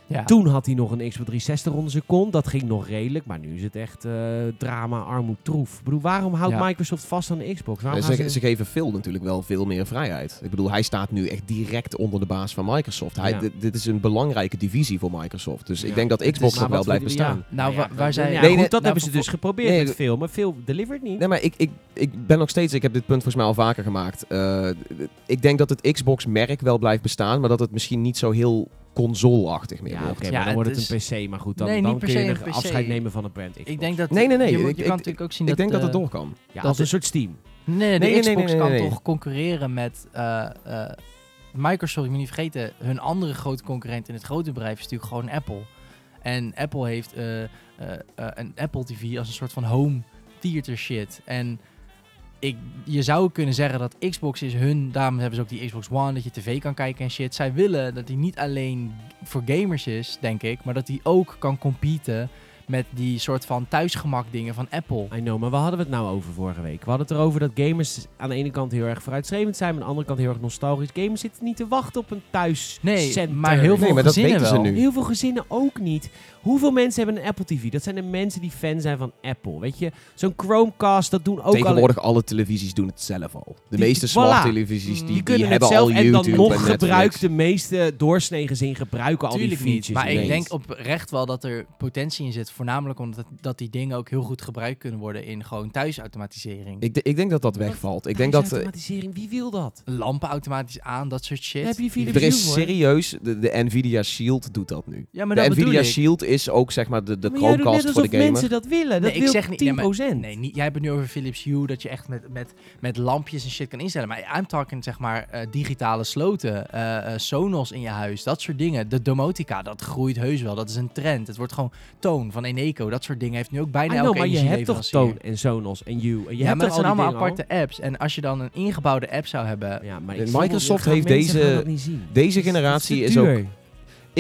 Ja. Toen had hij nog een Xbox 360 onder zijn kont. Dat ging nog redelijk. Maar nu is het echt eh, drama, armoed, troef. Ik bedoel, waarom houdt Ja. Microsoft vast aan de Xbox? Waarom ze, geven Phil natuurlijk wel veel meer vrijheid. Ik bedoel, hij staat nu echt direct onder de baas van Microsoft. Hij, Ja. dit, dit is een belangrijke divisie voor Microsoft. Dus Ja. ik denk dat Xbox nog wel blijft ja. bestaan. Nou, ja, wa- waar zij- Ja, Nee, goed, nee, dat nou, hebben ze dus geprobeerd nee, met veel. Maar veel delivered niet. Nee, maar ik, ik, ik ben nog steeds, ik heb dit punt volgens mij al vaker gemaakt. Eh, ik denk dat het Xbox-merk wel blijft bestaan, maar dat het misschien niet zo heel console-achtig meer ja, wordt. maar Ja, dan wordt het een PC. Maar goed, dan, Nee, dan kun je er een afscheid nemen van de brand Xbox. Ik denk dat... Nee, nee, nee, Je, ik- kan ik- natuurlijk ook zien Ik dat... denk dat het eh, door kan. ja, dat als een soort Steam. Nee, de Nee, nee, nee, Xbox nee, nee, kan toch concurreren met eh, eh, Microsoft. Je moet niet vergeten, hun andere grote concurrent in het grote bedrijf is natuurlijk gewoon Apple. En Apple heeft eh, eh, eh, een Apple TV als een soort van home theater shit. En ik, je zou kunnen zeggen dat Xbox is hun, daarom hebben ze ook die Xbox One, dat je tv kan kijken en shit. Zij willen dat die niet alleen voor gamers is, denk ik, maar dat die ook kan competen met die soort van thuisgemak dingen van Apple. I know, maar waar hadden we het nou over vorige week? We hadden het erover dat gamers aan de ene kant heel erg vooruitstrevend zijn, maar aan de andere kant heel erg nostalgisch. Gamers zitten niet te wachten op een thuis Nee, maar heel veel Nee, maar dat gezinnen weten ze wel. nu. Heel veel gezinnen ook niet. Hoeveel mensen hebben een Apple TV? Dat zijn de mensen die fan zijn van Apple. Weet je, zo'n Chromecast, dat doen ook alle... Tegenwoordig alle televisies doen het zelf al. De Die- meeste voilà. smart televisies die, Die kunnen het hebben zelf al en YouTube dan nog en gebruikt de meeste doorsnegen zin gebruiken al die Tuurlijk features. niet. Maar ik denk oprecht wel dat er potentie in zit. Voornamelijk omdat het- dat die dingen ook heel goed gebruikt kunnen worden in gewoon thuisautomatisering. Ik, ik denk dat dat wegvalt. Ik denk dat... eh, Thuisautomatisering, wie wil dat? Lampen automatisch aan, dat soort shit. Heb je er is serieus... De, de Nvidia Shield doet dat nu. ja, maar de dat Nvidia. Shield is ook zeg maar de, de Maar Chromecast voor de gamer. mensen dat willen. Dat Nee, ik wil zeg niet- 10%. nee, maar- Nee, niet, jij hebt het nu over Philips Hue, dat je echt met, met, met lampjes en shit kan instellen. Maar I'm talking, zeg maar, eh, digitale sloten, eh, eh, Sonos in je huis, dat soort dingen. De domotica, dat groeit heus wel. Dat is een trend. Het wordt gewoon toon van Eneco. Dat soort dingen heeft nu ook bijna know, elke maar je hebt toch. Toon en Sonos en You. En je Ja, hebt maar dat zijn allemaal aparte apps. En als je dan een ingebouwde app zou hebben... Ja, maar Microsoft heeft deze-. Deze is- generatie is ook...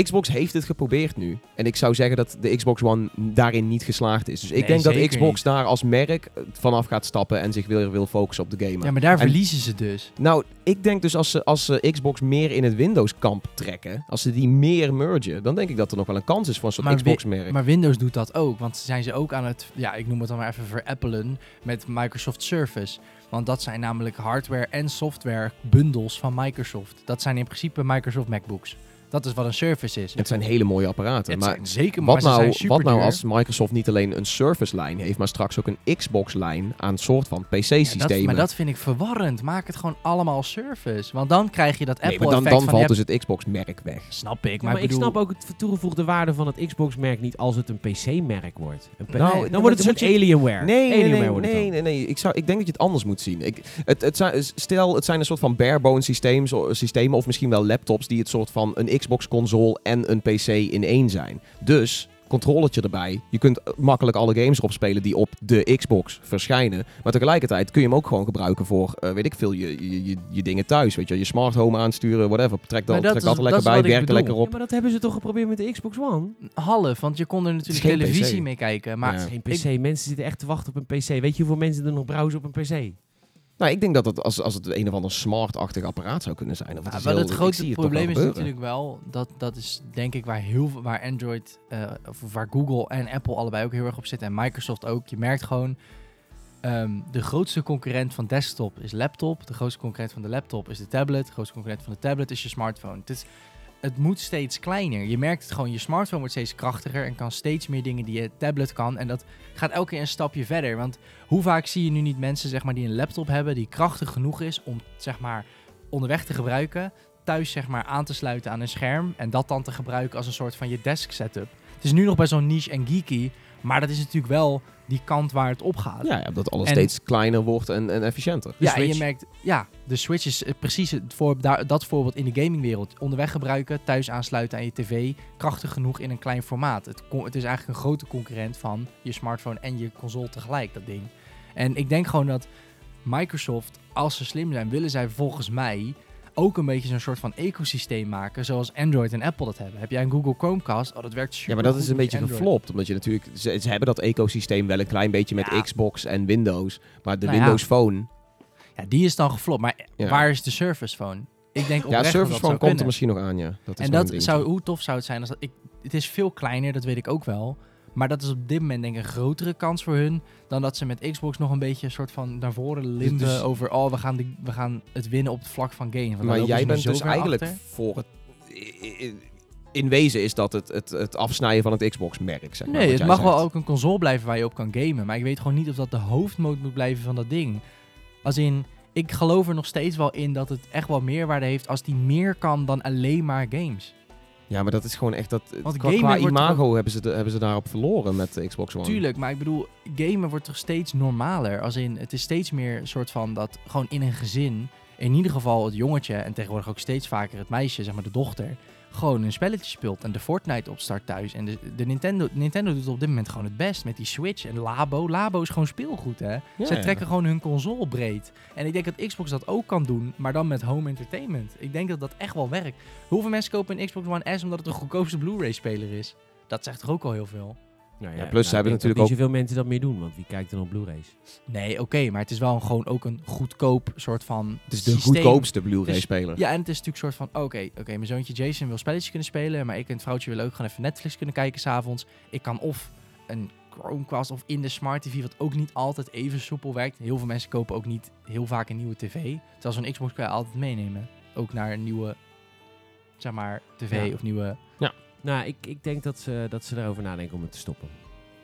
Xbox heeft het geprobeerd nu. En ik zou zeggen dat de Xbox One daarin niet geslaagd is. Dus ik Nee, denk dat Xbox niet. daar als merk vanaf gaat stappen en zich weer wil focussen op de gamer. Ja, maar daar En- verliezen ze dus. Nou, ik denk dus als ze, als ze Xbox meer in het Windows-kamp trekken, als ze die meer mergen, dan denk ik dat er nog wel een kans is voor een soort Maar Xbox-merk. Maar Windows doet dat ook, want zijn ze ook aan het, ja, ik noem het dan maar even verappelen met Microsoft Surface. Want dat zijn namelijk hardware en software bundels van Microsoft. Dat zijn in principe Microsoft MacBooks. Dat is wat een Surface is. Het zijn hele mooie apparaten. Het maar zijn zeker, maar wat zijn nou, wat nou als Microsoft niet alleen een Surface-lijn heeft, maar straks ook een Xbox-lijn aan soort van PC-systemen? dat, maar dat vind ik verwarrend. Maak het gewoon allemaal Surface. Want dan krijg je dat nee, Apple maar dan, dan van valt dus het Xbox-merk weg. Snap ik, Ja, maar, maar ik ik bedoel... snap ook het toegevoegde waarde van het Xbox-merk niet als het een PC-merk wordt. Een Nou, dan nee, wordt maar het een soort Alienware. Nee, nee, Alienware nee, wordt het nee, nee, nee. Ik, zou, ik denk dat je het anders moet zien. Ik, het, het zijn, stel, het zijn een soort van barebone systemen, zo- systemen of misschien wel laptops die het soort van een Xbox-console en een PC in één zijn. Dus, controllertje erbij. Je kunt makkelijk alle games erop spelen die op de Xbox verschijnen. Maar tegelijkertijd kun je hem ook gewoon gebruiken voor, eh, weet ik veel, je, je, je, je dingen thuis. Weet je, je smart home aansturen, whatever. Trek dat, dat trek is- dat er lekker bij, werk er lekker Ja, op. maar dat hebben ze toch geprobeerd met de Xbox One? half, want je kon er natuurlijk televisie PC. mee kijken. Maar Ja. Geen PC. Mensen zitten echt te wachten op een PC. Weet je hoeveel mensen er nog browsen op een PC? Nou, ik denk dat het als, als het een of ander smart-achtig apparaat zou kunnen zijn. Of het Ja, heel- het wel probleem is natuurlijk wel, dat, dat is denk ik waar, heel, waar Android, eh, of waar Google en Apple allebei ook heel erg op zitten en Microsoft ook. Je merkt gewoon, ehm, de grootste concurrent van desktop is laptop, de grootste concurrent van de laptop is de tablet, de grootste concurrent van de tablet is je smartphone. Het, is, het moet steeds kleiner. Je merkt het gewoon, je smartphone wordt steeds krachtiger en kan steeds meer dingen die je tablet kan. En dat gaat elke keer een stapje verder. Want hoe vaak zie je nu niet mensen zeg maar, die een laptop hebben die krachtig genoeg is om zeg maar, onderweg te gebruiken, thuis zeg maar, aan te sluiten aan een scherm en dat dan te gebruiken als een soort van je desk setup. Het is nu nog best wel niche en geeky, maar dat is natuurlijk wel die kant waar het op gaat. Ja, ja, dat alles En- steeds kleiner wordt en, en efficiënter. Ja, en je merkt, ja, de Switch is eh, precies het voor, daar, dat voorbeeld in de gamingwereld. Onderweg gebruiken, thuis aansluiten aan je tv, krachtig genoeg in een klein formaat. Het, het is eigenlijk een grote concurrent van je smartphone en je console tegelijk, dat ding. En ik denk gewoon dat Microsoft, als ze slim zijn, willen zij volgens mij ook een beetje zo'n soort van ecosysteem maken, zoals Android en Apple dat hebben. Heb jij een Google Chromecast? Oh, dat werkt super Ja, maar dat is een beetje Android. geflopt. Omdat je natuurlijk... Ze, ze hebben dat ecosysteem wel een klein beetje met Ja. Xbox en Windows. Maar de Nou ja. Windows Phone... Ja, die is dan geflopt. Maar Ja. waar is de Surface Phone? Ik denk Ja, oprecht dat Surface Phone komt er misschien nog aan, ja. Dat is En dat zou, hoe tof zou het zijn als dat ik. het is veel kleiner, dat weet ik ook wel. Maar dat is op dit moment denk ik een grotere kans voor hun dan dat ze met Xbox nog een beetje een soort van naar voren limpen dus- over oh we gaan, de, we gaan het winnen op het vlak van game. Maar jij bent dus eigenlijk achter. voor het... In wezen is dat het, het, het afsnijden van het Xbox-merk, zeg maar. Nee, het mag wel ook een console blijven waar je op kan gamen. Maar ik weet gewoon niet of dat de hoofdmoot moet blijven van dat ding. Als in, ik geloof er nog steeds wel in dat het echt wel meerwaarde heeft als die meer kan dan alleen maar games. Ja, maar dat is gewoon echt dat... Want qua, wordt imago hebben ze, de- hebben ze daarop verloren met de Xbox One. Tuurlijk, maar ik bedoel, gamen wordt toch steeds normaler. Als in, het is steeds meer een soort van dat gewoon in een gezin, in ieder geval het jongetje en tegenwoordig ook steeds vaker het meisje, zeg maar de dochter, gewoon een spelletje speelt en de Fortnite opstart thuis. En de, de Nintendo, Nintendo doet op dit moment gewoon het best met die Switch en Labo. Labo is gewoon speelgoed, hè. Ja. trekken gewoon hun console breed. En ik denk dat Xbox dat ook kan doen, maar dan met home entertainment. Ik denk dat dat echt wel werkt. Hoeveel mensen kopen een Xbox One S omdat het de goedkoopste Blu-ray-speler is? Dat zegt toch ook al heel veel? Nou Ja, plus ze hebben natuurlijk niet zoveel mensen dat meer doen, want wie kijkt er op Blu-rays? Nee, oké, maar het is wel een, gewoon ook een goedkoop soort van. Het is de systeem. goedkoopste Blu-ray-speler. Ja, en het is natuurlijk een soort van: oké, oké, mijn zoontje Jason wil spelletjes kunnen spelen, maar ik en het vrouwtje willen ook gewoon even Netflix kunnen kijken s'avonds. Ik kan of een Chromecast of in de Smart TV, wat ook niet altijd even soepel werkt. Heel veel mensen kopen ook niet heel vaak een nieuwe tv. Terwijl zo'n Xbox kan je altijd meenemen. Ook naar een nieuwe, zeg maar, tv Ja. of nieuwe. Nou, ik, ik denk dat ze, dat ze daarover nadenken om het te stoppen.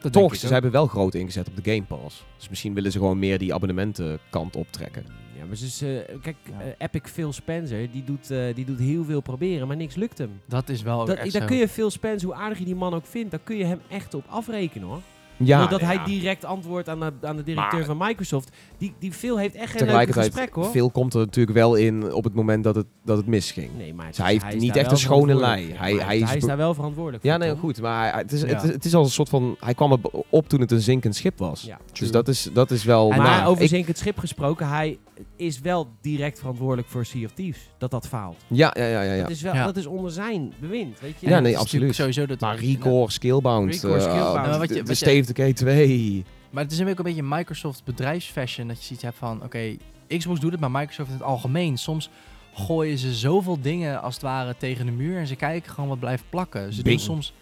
Dat denk Toch, ik ze ook. hebben wel groot ingezet op de Game Pass. Dus misschien willen ze gewoon meer die abonnementenkant optrekken. Ja, maar ze is, eh, kijk, Ja. eh, Epic Phil Spencer, die doet, eh, die doet heel veel proberen, maar niks lukt hem. Dat is wel Dat, echt daar kun je Phil Spencer, hoe aardig je die man ook vindt, daar kun je hem echt op afrekenen hoor. Ja, dat hij ja. direct antwoordt aan de, aan de directeur Maar- van Microsoft. Die, die Phil heeft echt geen leuke Tegelijkertijd, gesprek hoor. veel komt er natuurlijk wel in op het moment dat het, dat het misging. Nee, maar het Dus hij heeft niet echt een schone lei. Ja, Hij- hij is hij is daar wel verantwoordelijk Ja, voor. nee, Tom. goed. Maar hij, het, is, Ja. het, is, het is als een soort van... Hij kwam er op toen het een zinkend schip was. Ja, Dus dat is, dat is wel... En maar over Ik- zinkend schip gesproken, hij is wel direct verantwoordelijk voor Sea of Thieves. Dat dat faalt. ja, ja, ja, ja. ja. Dat, is wel, Ja. dat is onder zijn bewind, weet je. Ja, nee, absoluut. Sowieso dat Maar Recore, Skillbound, Recore, eh, Skillbound. de- Steve Decay 2. Maar het is ook een beetje Microsoft bedrijfsfashion. Dat je zoiets hebt van, oké, Xbox doet het, maar Microsoft in het algemeen. Soms gooien ze zoveel dingen als het ware tegen de muur en ze kijken gewoon wat blijft plakken. Ze Bing. doen soms...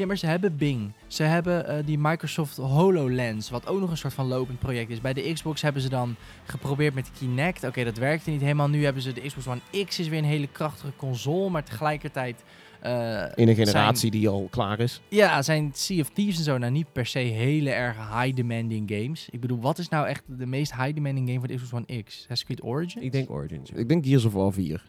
Ja, maar ze hebben Bing. Ze hebben eh, die Microsoft HoloLens, wat ook nog een soort van lopend project is. Bij de Xbox hebben ze dan geprobeerd met Kinect. Oké, dat werkte niet helemaal. Nu hebben ze de Xbox One X, is weer een hele krachtige console, maar tegelijkertijd... eh, In een zijn- generatie die al klaar is. ja, zijn Sea of Thieves en zo nou niet per se hele erg high-demanding games. Ik bedoel, wat is nou echt de meest high-demanding game voor de Xbox One X? Assassin's Creed Origins? Ik denk Origins. ja. Ik denk Gears of War 4.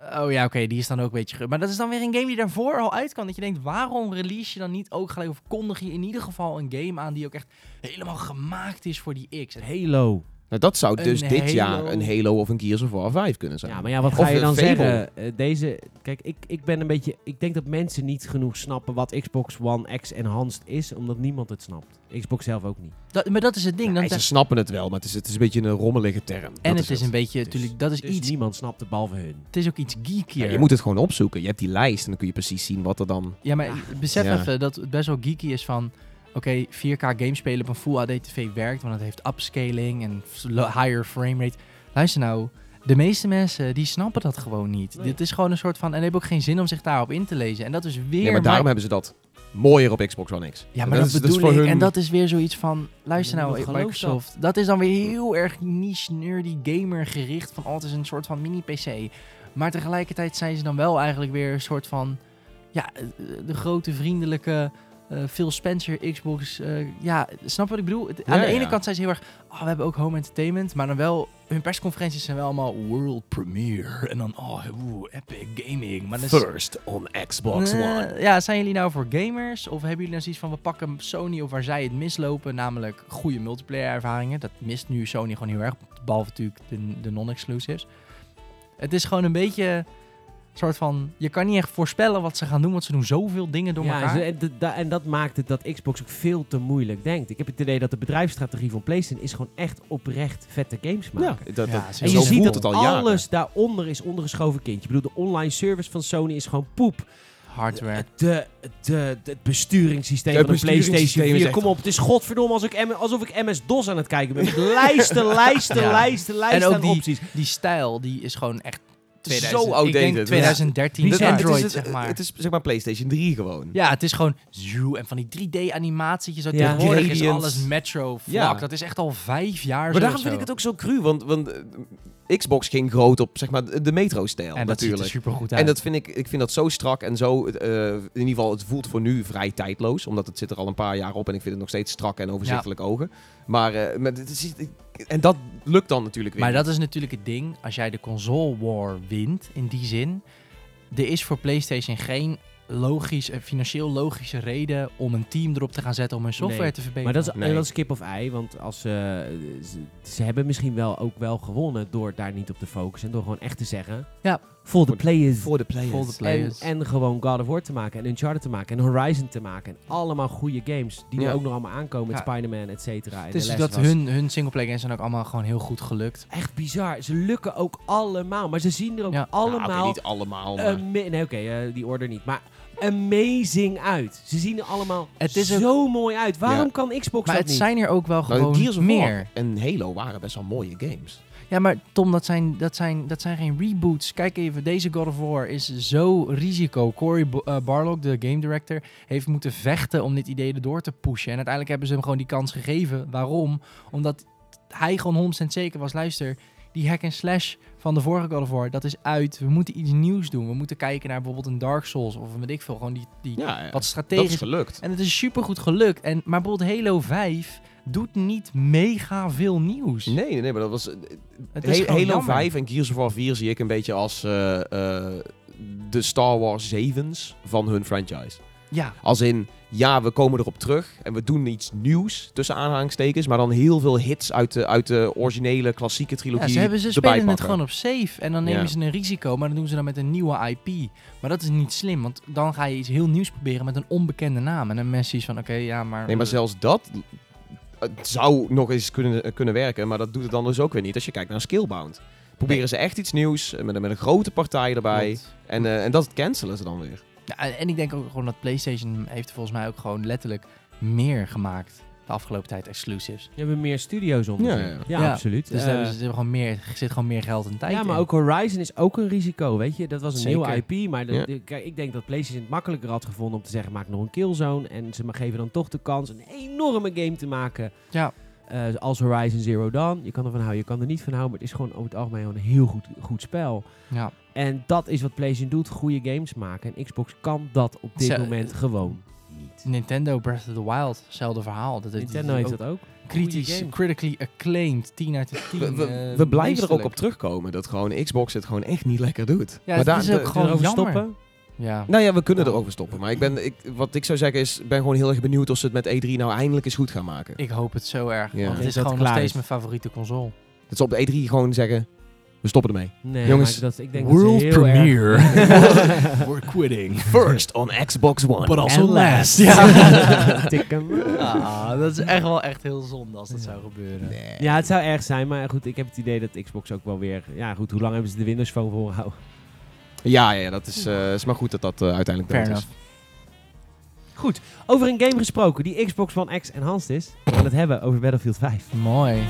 Oh ja, oké, die is dan ook een beetje... Maar dat is dan weer een game die daarvoor al uit kan. Dat je denkt, waarom release je dan niet ook gelijk... Of kondig je in ieder geval een game aan die ook echt helemaal gemaakt is voor die X? Halo. Nou, dat zou Een dus dit Halo. jaar een Halo of een Gears of War 5 kunnen zijn. Ja, maar ja, wat Of ga je dan Fable. zeggen? Eh, deze, kijk, ik, ik ben een beetje... Ik denk dat mensen niet genoeg snappen wat Xbox One X Enhanced is, omdat niemand het snapt. Xbox zelf ook niet. dat, maar dat is het ding. Ja, dan ze snappen het wel, maar het is, het is een beetje een rommelige term. en Dat het is een beetje, Dus- natuurlijk, dat is dus iets... niemand snapt het behalve hun. Het is ook iets geekier. Ja, je moet het gewoon opzoeken. Je hebt die lijst en dan kun je precies zien wat er dan... Ja, maar Ja. besef Ja. even dat het best wel geeky is van... Oké, 4K game spelen op een Full HD TV werkt, want het heeft upscaling en higher frame rate. Luister nou, de meeste mensen die snappen dat gewoon niet. Nee. Dit is gewoon een soort van... En hebben ook geen zin om zich daarop in te lezen. En dat is weer... Ja, maar daarom hebben ze dat mooier op Xbox One X. ja, maar dat, is- is bedoel voor ik. hun- En dat is weer zoiets van... Luister nou, gelooft Microsoft. Dat. is dan weer heel erg niche, nerdy, gamer gericht. Van, oh, het is een soort van mini-PC. Maar tegelijkertijd zijn ze dan wel eigenlijk weer een soort van... Ja, eh, de grote vriendelijke... eh, Phil Spencer, Xbox. eh, ja, snap wat ik bedoel? Het- aan de ene kant zijn ze heel erg. Oh, we hebben ook home entertainment. Maar dan wel. Hun persconferenties zijn wel allemaal world premiere. En dan. Oh, epic gaming. Maar is- First on Xbox One. ja, zijn jullie nou voor gamers? Of hebben jullie nou zoiets van we pakken Sony of waar zij het mislopen, namelijk goede multiplayer ervaringen? Dat mist nu Sony gewoon heel erg, behalve natuurlijk de, de non-exclusives. Het is gewoon een beetje soort van, je kan niet echt voorspellen wat ze gaan doen, want ze doen zoveel dingen door Ja, elkaar. ze- en, da- en dat maakt het dat Xbox ook veel te moeilijk denkt. Ik heb het idee dat de bedrijfsstrategie van PlayStation is gewoon echt oprecht vette games maken. Ja, dat, Ja, dat, En je ziet dat het al jaren. alles daaronder is ondergeschoven kindje. Ik bedoel, de online service van Sony is gewoon poep. Hardware. De, de, de- het besturingssysteem Het van de PlayStation besturingssysteem 4. is echt- Kom op, het is godverdomme als ik M- alsof ik MS-DOS aan het kijken ben. Met lijsten, lijsten, Ja. lijsten, lijsten En ook aan die- opties. Die stijl, die is gewoon echt 2000 zo outdated. Ik denk Ja. 2013 Bizar. Het is- Android, het is, zeg maar. Het is zeg maar PlayStation 3 gewoon. ja, het is gewoon zoe en van die 3D-animaties. Ja. Tegenwoordig is alles metro vlak. Ja. Dat is echt al vijf jaar zo Maar daarom vind zo. ik het ook zo cru, want, want eh, Xbox ging groot op zeg maar de metro-stijl En dat ziet natuurlijk. er uit. En dat vind ik, ik vind dat zo strak en zo, eh, in ieder geval, het voelt voor nu vrij tijdloos. Omdat het zit er al een paar jaar op en ik vind het nog steeds strak en overzichtelijk ogen. Maar, maar het is, en dat lukt dan natuurlijk weer Maar dat is natuurlijk het ding. Als jij de console war wint, in die zin. Er is voor PlayStation geen logisch, eh, financieel logische reden om een team erop te gaan zetten om hun software Nee, te verbeteren. Maar dat is, Nee. dat is kip of ei, want als, eh, ze, ze hebben misschien wel ook wel gewonnen door daar niet op te focussen. En door gewoon echt te zeggen, Ja. voor de players. Voor de players. De En, players. en gewoon God of War te maken, en Uncharted te maken, en Horizon te maken. En allemaal goede games, die Ja. er ook nog allemaal aankomen met Ja. Spider-Man, et cetera. en dus The dat hun, hun singleplayer games zijn ook allemaal gewoon heel goed gelukt. Echt bizar. Ze lukken ook allemaal, maar ze zien er ook Ja. Allemaal... niet allemaal, maar... nee, oké, eh, die order niet. Maar amazing uit. Ze zien er allemaal Het is ook- zo mooi uit. Waarom Ja. kan Xbox Maar dat het niet? zijn er ook wel Nou, gewoon Gears of War meer. en Halo waren best wel mooie games. Ja, maar Tom, dat zijn, dat, zijn, dat zijn geen reboots. Kijk even, deze God of War is zo risico. Cory eh, Barlog, de game director, heeft moeten vechten om dit idee erdoor te pushen. En uiteindelijk hebben ze hem gewoon die kans gegeven. Waarom? Omdat hij gewoon 100% zeker was. Luister, die hack and slash van de vorige God of War, dat is uit. We moeten iets nieuws doen. We moeten kijken naar bijvoorbeeld een Dark Souls of weet ik veel. Gewoon die, die Ja, wat dat is strategisch. gelukt. En het is super goed gelukt. En, maar bijvoorbeeld Halo 5 doet niet mega veel nieuws. Nee, nee, maar dat was... eh, Het is Halo jammer. 5 en Gears of War 4 zie ik een beetje als eh, eh, de Star Wars zevens van hun franchise. Ja, Als in, ja, we komen erop terug en we doen iets nieuws, tussen aanhalingstekens, maar dan heel veel hits uit de, uit de originele klassieke trilogie Ja, ze, hebben, ze spelen het pakken. gewoon op safe en dan nemen Ja. ze een risico, maar dan doen ze dan met een nieuwe IP. Maar dat is niet slim, want dan ga je iets heel nieuws proberen met een onbekende naam. En dan mensen iets van, oké, ja, maar... Nee, maar zelfs dat het zou nog eens kunnen, kunnen werken, maar dat doet het dan dus ook weer niet als je kijkt naar Skillbound. Proberen ze echt iets nieuws eh, met, een- met een grote partij erbij Klopt. en, eh, en dat cancelen ze dan weer. Ja, en- ik denk ook gewoon dat PlayStation heeft volgens mij ook gewoon letterlijk meer gemaakt de afgelopen tijd exclusives. Je hebben meer studio's onder Ja, ja. ja, Ja, absoluut. Dus Eh, daar ze hebben gewoon meer, er zit gewoon meer geld en tijd ja, maar in. ook Horizon is ook een risico, weet je. Dat was een Zeker. nieuwe IP, maar de- Ja. de- kijk, ik denk dat PlayStation het makkelijker had gevonden om te zeggen, maak nog een Killzone. En ze maar geven dan toch de kans een enorme game te maken Ja, eh, als Horizon Zero Dawn. Je kan ervan houden, je kan er niet van houden, maar het is gewoon over het algemeen gewoon een heel goed, goed spel. ja. En dat is wat PlayStation doet, goede games maken. En Xbox kan dat op dit moment gewoon niet. Nintendo Breath of the Wild, hetzelfde verhaal. Dat Nintendo heeft dat ook. kritisch, critically acclaimed, 10 uit de 10. We, we, eh, we blijven er ook op terugkomen dat gewoon Xbox het gewoon echt niet lekker doet. Ja, het daar- is ook de- gewoon jammer. stoppen. Ja. Nou ja, we kunnen erover stoppen. Maar ik ben, ik, wat ik zou zeggen is, ik ben gewoon heel erg benieuwd of ze het met E3 nou eindelijk eens goed gaan maken. Ik hoop het zo erg. Ja. Want het is gewoon nog steeds mijn favoriete console. Dat ze op de E3 gewoon zeggen, we stoppen ermee. Nee, Jongens, maar dat, ik denk dat ze heel We're quitting. First on Xbox One. But also And last. Ja. Ah, dat is echt wel echt heel zonde als dat zou gebeuren. Ja, het zou erg zijn, maar goed, ik heb het idee dat Xbox ook wel weer... Ja, goed, hoe lang hebben ze de Windows Phone volgehouden? Ja, ja, dat is, eh, is maar goed dat dat eh, uiteindelijk Fair dood is. Goed, over een game gesproken die Xbox One X enhanced is. We gaan het hebben over Battlefield 5. Mooi.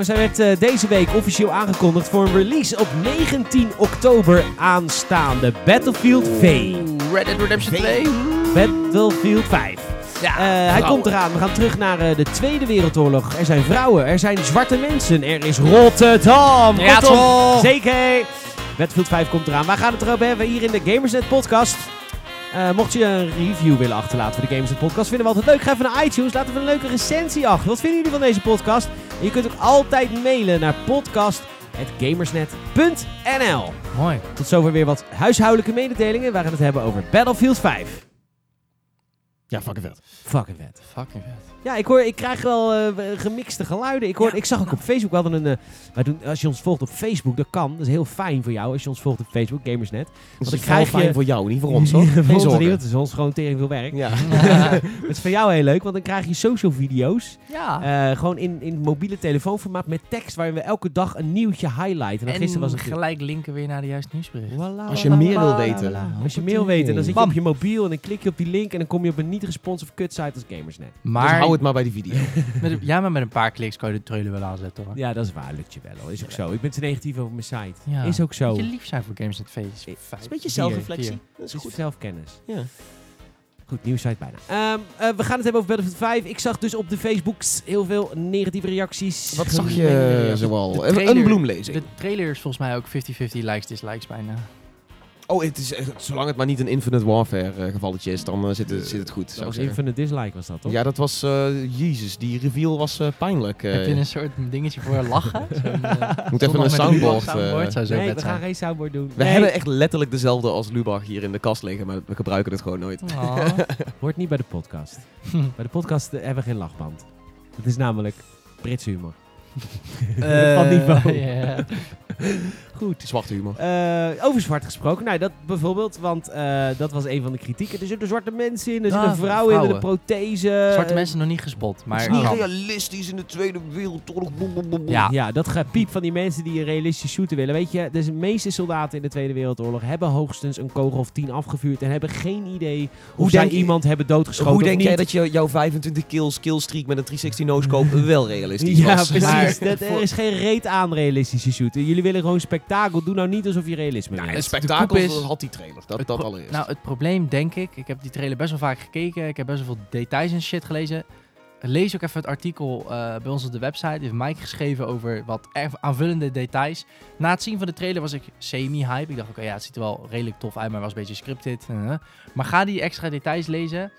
Jongens, hij werd eh, deze week officieel aangekondigd voor een release op 19 oktober aanstaande. Battlefield V. Red Dead Redemption 2. Battlefield 5. Ja, Eh, hij komt eraan. We gaan terug naar eh, de Tweede Wereldoorlog. Er zijn vrouwen, er zijn zwarte mensen, er is Rotterdam. Ja, toch. Zeker. Battlefield 5 komt eraan. Wij gaan het erover hebben hier in de Gamersnet podcast. Mocht je een review willen achterlaten voor de Gamersnet podcast, vinden we altijd leuk. Ga even naar iTunes, laat even een leuke recensie achter. Wat vinden jullie van deze podcast? En je kunt ook altijd mailen naar podcast.gamersnet.nl Mooi. Tot zover weer wat huishoudelijke mededelingen. We gaan het hebben over Battlefield 5. Ja, fucking vet. Fucking vet. Fucking vet. Ja, ik, hoor, ik krijg wel eh, gemixte geluiden. Ik, hoor, Ja. ik zag ook op Facebook wel een. eh, wij doen, als je ons volgt op Facebook, dat kan. Dat is heel fijn voor jou als je ons volgt op Facebook, Gamersnet. Dat dan is krijg fijn je- voor jou, niet voor ons hoor. Voor Geen ons niet, want het is ons gewoon tering veel werk. Ja. Het is voor jou heel leuk, want dan krijg je social video's. ja. eh, gewoon in, in mobiele telefoonformaat met tekst waarin we elke dag een nieuwtje highlighten. En, en gisteren was het gelijk linken weer naar de juiste nieuwsbericht. Voilà, Als je voilà, meer wil weten. voilà. Als je meer wil weten, dan zit je op je mobiel en dan klik je op die link en dan kom je op een niet responsive kutsite als Gamersnet. Maar, Dus hou het maar bij die video. met, een- ja, maar met een paar kliks kan je de trailer wel aanzetten hoor. Ja, dat is waar, lukt je wel. hoor. Is ook zo. Ik ben te negatief over mijn site. Ja. Is ook zo. Je lief zijn voor Games Net Face. Het is een beetje zelfreflectie. Dat is goed. zelfkennis. Ja. Goed, nieuwe site bijna. Ehm, eh, we gaan het hebben over Battlefield 5. Ik zag dus op de Facebooks heel veel negatieve reacties. Wat zag je zoal? Een bloemlezing. De trailer is volgens mij ook 50-50 likes, dislikes bijna. Oh, het is, echt- zolang het maar niet een Infinite Warfare eh, gevalletje is, dan eh, zit, het, zit het goed. Dat was zeggen. Infinite Dislike was dat, toch? Ja, dat was... eh, Jezus, die reveal was eh, pijnlijk. eh. Heb je een soort dingetje voor lachen? Eh, Moet even een soundboard. eh, soundboard zou zo nee, we zijn. gaan geen soundboard doen. we Nee, hebben echt letterlijk dezelfde als Lubach hier in de kast liggen, maar we gebruiken het gewoon nooit. Oh. Hoort niet bij de podcast. bij de podcast eh, hebben we geen lachband. Het is namelijk Brits humor. Van niveau. Ja. Goed. Zwarte humor. Eh, over zwart gesproken. Nou, dat bijvoorbeeld, want eh, dat was een van de kritieken. Er zitten zwarte mensen in, er zit Ah, een vrouw in vrouwen. prothese. Zwarte mensen nog niet gespot, maar... het is niet kan. realistisch in de Tweede Wereldoorlog. Ja. Ja, dat gepiep van die mensen die een realistisch shooter willen. Weet je, de meeste soldaten in de Tweede Wereldoorlog hebben hoogstens een kogel of 10 afgevuurd en hebben geen idee hoe, Hoe zij je- iemand hebben doodgeschoten. Hoe denk jij dat je jouw 25 kills killstreak met een 360 no-scope wel realistisch Ja, was? precies. Maar Dat, er is geen reet aan realistische shooter. Jullie willen gewoon spektakel. Doe nou niet alsof je realisme Nou, een spektakel is- had die trailer. Dat, dat allereerst. Nou, het probleem denk ik, ik heb die trailer best wel vaak gekeken, ik heb best wel veel details en shit gelezen. Lees ook even het artikel eh, bij ons op de website. Heeft Mike geschreven over wat aanvullende details. Na het zien van de trailer was ik semi-hype. Ik dacht, oké, ja, het ziet er wel redelijk tof uit, maar was een beetje scripted. eh. Maar ga die extra details lezen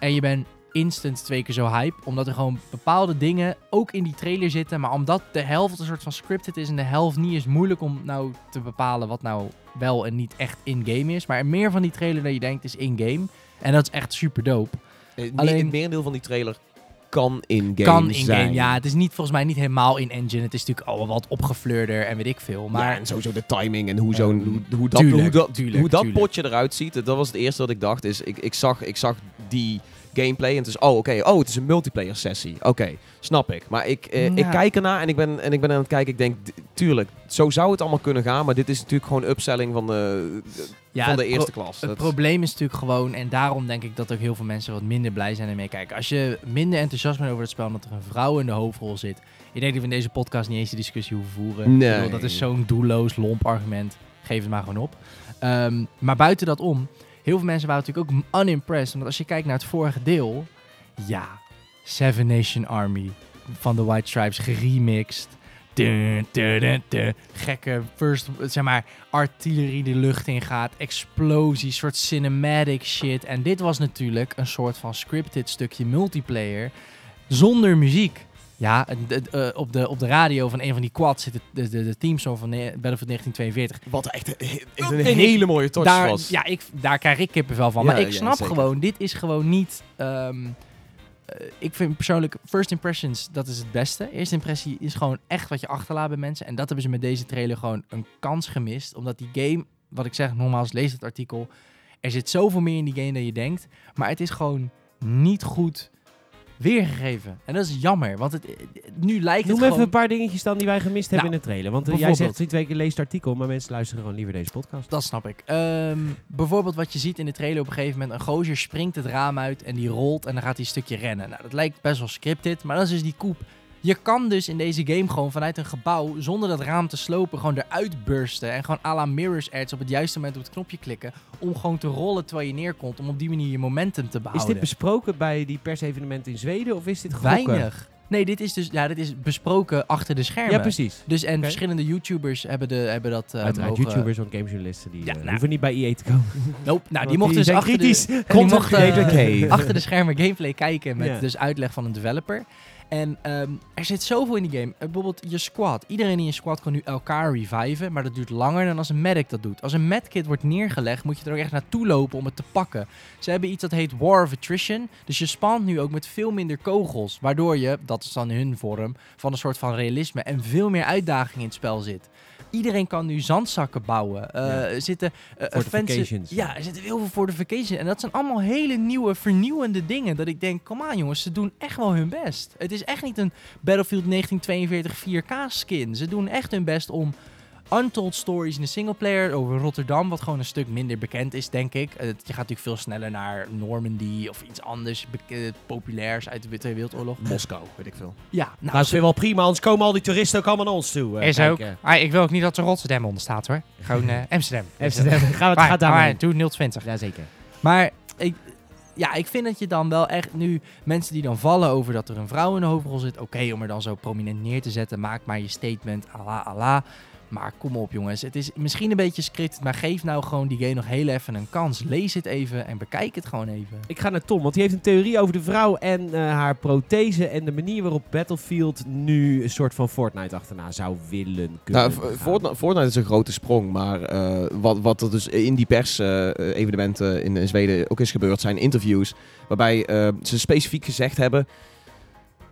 en je bent instant twee keer zo hype. Omdat er gewoon bepaalde dingen ook in die trailer zitten. Maar omdat de helft een soort van scripted is en de helft niet, is moeilijk om nou te bepalen wat nou wel en niet echt in-game is. Maar meer van die trailer dan je denkt is in-game. En dat is echt super dope. Eh, alleen- Het merendeel van die trailer kan in-game kan in-game, zijn. ja. Het is niet, volgens mij niet helemaal in-engine. Het is natuurlijk al wat opgefleurder en weet ik veel. Maar ja, en sowieso de timing en hoe, zo'n, hoe, hoe dat, tuurlijk, hoe dat, tuurlijk, hoe dat potje eruit ziet. Dat was het eerste wat ik dacht. Is, ik, ik, zag, ik zag die gameplay en het is, oh oké, oh het is een multiplayer sessie. Oké, snap ik. Maar ik, eh, ik kijk ernaar en ik, ben, en ik ben aan het kijken. Ik denk, tuurlijk, zo zou het allemaal kunnen gaan. Maar dit is natuurlijk gewoon upselling van de, ja, van de eerste klas. Het Dat- probleem is natuurlijk gewoon, en daarom denk ik dat ook heel veel mensen wat minder blij zijn ermee kijken. Als je minder enthousiast bent over het spel omdat er een vrouw in de hoofdrol zit. Ik denk dat we in deze podcast niet eens de discussie hoeven voeren. Nee. Bedoel, dat is zo'n doelloos, lomp argument. Geef het maar gewoon op. Ehm, maar buiten dat om, heel veel mensen waren natuurlijk ook unimpressed. Want als je kijkt naar het vorige deel, ja, Seven Nation Army van de White Stripes geremixed. Dun, dun, dun. Gekke first, zeg maar, artillerie de lucht in gaat, explosies, soort cinematic shit. En dit was natuurlijk een soort van scripted stukje multiplayer zonder muziek. Ja, eh, op, de, op de radio van een van die quads zit de, de, de teamsong van Battlefield 1942. Wat echt, een hele mooie touch Daar, was. ja, ik, daar krijg ik kippenvel van. Ja, maar ik snap gewoon, dit is gewoon niet... ehm, eh, ik vind persoonlijk, first impressions, dat is het beste. Eerste impressie is gewoon echt wat je achterlaat bij mensen. En dat hebben ze met deze trailer gewoon een kans gemist. Omdat die game, wat ik zeg, nogmaals, lees het artikel. Er zit zoveel meer in die game dan je denkt. Maar het is gewoon niet goed weergegeven. En dat is jammer, want het, nu lijkt Noem het even gewoon... een paar dingetjes dan die wij gemist hebben Nou, in de trailer. Want eh, jij zegt twee keer lees het artikel, maar mensen luisteren gewoon liever deze podcast. Dat snap ik. Ehm, bijvoorbeeld wat je ziet in de trailer op een gegeven moment. Een gozer springt het raam uit en die rolt en dan gaat hij een stukje rennen. Nou, dat lijkt best wel scripted, maar dat is dus die koep. Je kan dus in deze game gewoon vanuit een gebouw, zonder dat raam te slopen, gewoon eruit bursten. En gewoon à la Mirror's Edge op het juiste moment op het knopje klikken. Om gewoon te rollen terwijl je neerkomt. Om op die manier je momentum te Is behouden. dit besproken bij die persevenement in Zweden of is dit gokken? Weinig. Nee, dit is dus ja, dit is besproken achter de schermen. Ja, precies. Dus en verschillende YouTubers hebben, de, hebben dat eh, Uiteraard, mogen- YouTubers en gamejournalisten die Ja, eh, nou. hoeven niet bij EA te komen. Nope. Nou, die mochten dus achter de, die mochten, eh, achter de schermen gameplay kijken met Ja. dus uitleg van een developer. En ehm, er zit zoveel in die game. Eh, bijvoorbeeld je squad. Iedereen in je squad kan nu elkaar reviven, maar dat duurt langer dan als een medic dat doet. Als een medkit wordt neergelegd, moet je er ook echt naartoe lopen om het te pakken. Ze hebben iets dat heet War of Attrition. Dus je spant nu ook met veel minder kogels. Waardoor je, dat is dan hun vorm, van een soort van realisme en veel meer uitdaging in het spel zit. Iedereen kan nu zandzakken bouwen. Eh, Ja. Er zitten offensive- Ja, er zitten heel veel fortifications. En dat zijn allemaal hele nieuwe, vernieuwende dingen. Dat ik denk, kom aan jongens, ze doen echt wel hun best. Het is echt niet een Battlefield 1942 4K skin. Ze doen echt hun best om untold stories in de singleplayer over Rotterdam, wat gewoon een stuk minder bekend is, denk ik. Eh, je gaat natuurlijk veel sneller naar Normandy of iets anders eh, populairs uit de Tweede Wereldoorlog. Moskou, weet ik veel. Ja, Nou, nou, dat is weer wel prima, anders komen al die toeristen ook allemaal naar ons toe. eh, Is ook. Ah, ik wil ook niet dat er Rotterdam onder staat hoor. Gewoon eh, Amsterdam. Amsterdam, gaan we het gaat daar maar doe 020. Jazeker. Maar ik, ja, ik vind dat je dan wel echt nu mensen die dan vallen over dat er een vrouw in de hoofdrol zit. Oké, om er dan zo prominent neer te zetten. Maak maar je statement. Allah, Allah. Maar kom op jongens. Het is misschien een beetje scripted. Maar geef nou gewoon die game nog heel even een kans. Lees het even en bekijk het gewoon even. Ik ga naar Tom, want die heeft een theorie over de vrouw en eh, haar prothese en de manier waarop Battlefield nu een soort van Fortnite achterna zou willen kunnen Nou. Fortnite, Fortnite is een grote sprong, maar eh, wat, wat er dus in die pers-evenementen in, in Zweden ook is gebeurd, zijn interviews waarbij eh, ze specifiek gezegd hebben.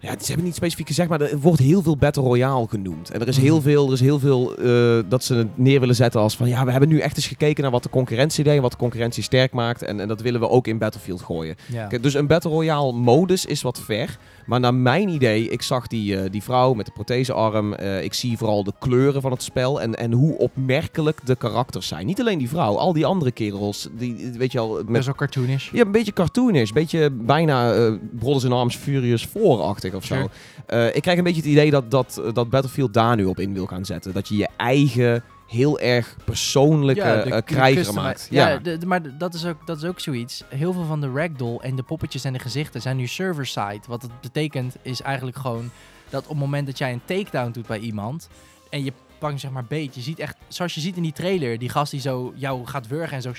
Ja, ze hebben niet specifiek gezegd, maar er wordt heel veel Battle Royale genoemd. En er is heel Mhm. veel, er is heel veel eh, dat ze het neer willen zetten als van... Ja, we hebben nu echt eens gekeken naar wat de concurrentie deed en wat de concurrentie sterk maakt. En, en dat willen we ook in Battlefield gooien. Ja. Kijk, dus een Battle Royale modus is wat ver. Maar naar mijn idee, ik zag die, eh, die vrouw met de prothesearm. eh ik zie vooral de kleuren van het spel en, en hoe opmerkelijk de karakters zijn. Niet alleen die vrouw, al die andere kerels. Die, weet je al, Dat met, is ook cartoonish. ja, een beetje cartoonish. Een beetje bijna eh Brothers in Arms Furious 4-achtig of zo. Sure. Ik krijg een beetje het idee dat, dat, dat Battlefield daar nu op in wil gaan zetten. Dat je je eigen, heel erg persoonlijke de- eh, krijger maakt. Ja, Ja, de- de- maar dat is, ook, dat is ook zoiets. Heel veel van de ragdoll en de poppetjes en de gezichten zijn nu server-side. Wat het betekent is eigenlijk gewoon dat op het moment dat jij een takedown doet bij iemand en je pakt zeg maar beet, je ziet echt, zoals je ziet in die trailer, die gast die zo jou gaat wurgen en zo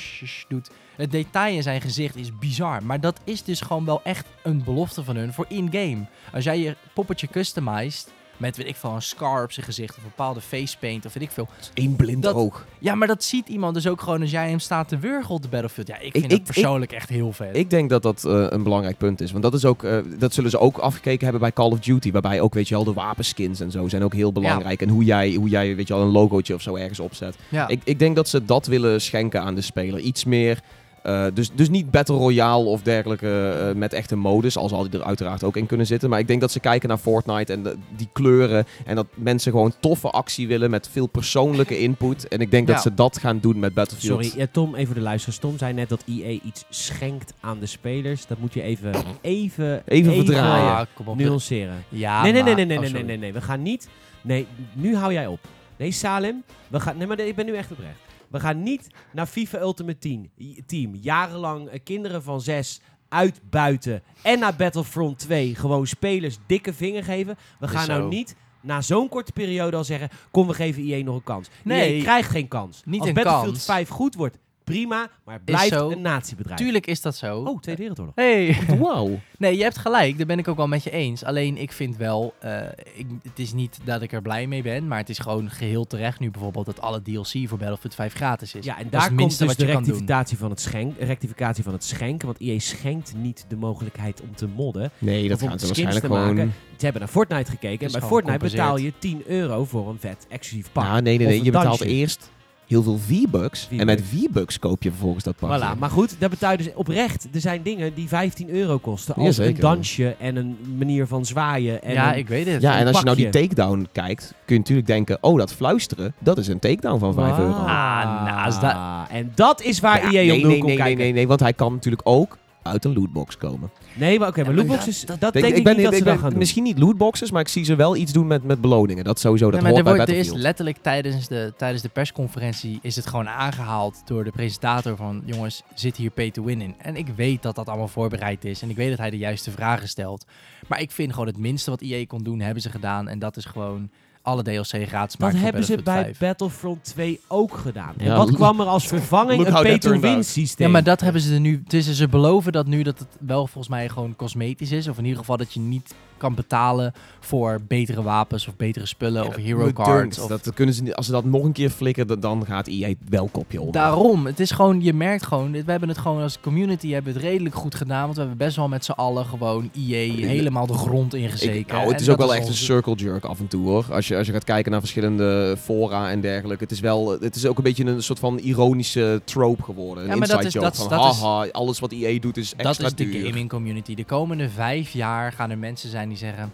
doet. Het detail in zijn gezicht is bizar. Maar dat is dus gewoon wel echt een belofte van hun voor in-game. Als jij je poppetje customized met, weet ik veel, een scar op zijn gezicht of een bepaalde face paint of weet ik veel. één blind Dat- oog. Ja, maar dat ziet iemand dus ook gewoon als jij hem staat te wurgen op de Battlefield. Ja, ik vind ik- dat ik- persoonlijk echt heel vet. Ik denk dat dat eh, een belangrijk punt is. Want dat, is ook, eh, dat zullen ze ook afgekeken hebben bij Call of Duty. Waarbij ook, weet je wel, de wapenskins en zo zijn ook heel belangrijk. En hoe jij, hoe jij, weet je wel, een logootje of zo ergens opzet. ja. Ik, ik denk dat ze dat willen schenken aan de speler. Iets meer... eh, dus, dus niet Battle Royale of dergelijke eh, met echte modus, al zal die er uiteraard ook in kunnen zitten. Maar ik denk dat ze kijken naar Fortnite en de- die kleuren. En dat mensen gewoon toffe actie willen met veel persoonlijke input. En ik denk Ja. dat ze dat gaan doen met Battlefield. Sorry, ja, Tom, even de luisteraars. Tom zei net dat EA iets schenkt aan de spelers. Dat moet je even, even, Even verdraaien. Ah, kom op. nuanceren. Ja, nee, nee, nee, nee, nee, oh, nee, nee, nee. We gaan niet... Nee, nu hou jij op. Nee, Salem, we gaan... Nee, maar ik ben nu echt oprecht. We gaan niet naar FIFA Ultimate Team, team jarenlang eh, kinderen van zes uitbuiten en naar Battlefront 2 gewoon spelers dikke vinger geven. We gaan nou niet na zo'n korte periode al zeggen, kom we geven EA nog een kans. Nee. EA krijgt geen kans. Niet Als Battlefield kans. 5 goed wordt, prima, maar het blijft zo. een natiebedrijf. Tuurlijk is dat zo. Oh, Tweede Wereldoorlog. Hey. Wauw. Nee, je hebt gelijk. Daar ben ik ook wel met je eens. Alleen ik vind wel, eh, ik, het is niet dat ik er blij mee ben, maar het is gewoon geheel terecht nu bijvoorbeeld dat alle DLC voor Battlefield 5 gratis is. Ja, en Dat is daar het komt dus wat de rectificatie van, het schenk, rectificatie van het schenken. Want EA schenkt niet de mogelijkheid om te modden. Nee, dat gaan ze waarschijnlijk te gewoon... maken. Ze hebben naar Fortnite gekeken. En bij Fortnite betaal je 10 euro voor een vet exclusief pak. Ja, nee, nee, Of nee. een Je betaalt dansje. eerst heel veel V-Bucks. En met V-Bucks. Koop je vervolgens dat pakje. Voilà, maar goed, dat betaal je dus oprecht. Er zijn dingen die 15 euro kosten. Ja, Als een dansje en een manier van zwaaien. En ja, een- ik weet het. ja, en als je nou die takedown kijkt, kun je natuurlijk denken... Oh, dat fluisteren, dat is een takedown van 5 euro. Ah, nou, als dat- En dat is waar Ja, EA nee, op nee, nee, nee, nee, nee, want hij kan natuurlijk ook uit een lootbox komen. Nee, maar oké, maar lootboxes, dat- dat, dat- denk ik, ben, niet dat ik ze ben- gaan doen. Misschien niet lootboxes, maar ik zie ze wel iets doen met, met beloningen. Dat sowieso, dat Nee, maar hoort er, bij wordt, er is letterlijk tijdens de, tijdens de persconferentie is het gewoon aangehaald door de presentator van jongens, zit hier pay to win in. En ik weet dat dat allemaal voorbereid is en ik weet dat hij de juiste vragen stelt. Maar ik vind gewoon het minste wat EA kon doen, hebben ze gedaan. En dat is gewoon alle DLC gratis Dat maken voor hebben ze bij Battlefield 5. Battlefront 2 ook gedaan. En Ja, wat kwam er als vervanging? look Een pay-to-win systeem. Ja, maar dat hebben ze er nu. Dus ze beloven dat nu dat het wel volgens mij gewoon cosmetisch is. Of in ieder geval dat je niet kan betalen voor betere wapens of betere spullen of hero cards. Of... Dat kunnen ze niet, als ze dat nog een keer flikken, dan- gaat EA wel kopje onder. Daarom, het is gewoon, je merkt gewoon, we hebben het gewoon als community hebben het redelijk goed gedaan, want we hebben best wel met z'n allen gewoon EA helemaal de grond ingezeken. Ik, nou, het En is ook wel echt een circle jerk af en toe hoor. Als je, als je gaat kijken naar verschillende fora en dergelijke. Het is, wel, het is ook een beetje een soort van ironische trope geworden. Een Ja, maar dat is- van dat is- alles wat EA doet is extra Dat is de duur. gaming community. De komende vijf jaar gaan er mensen zijn die zeggen,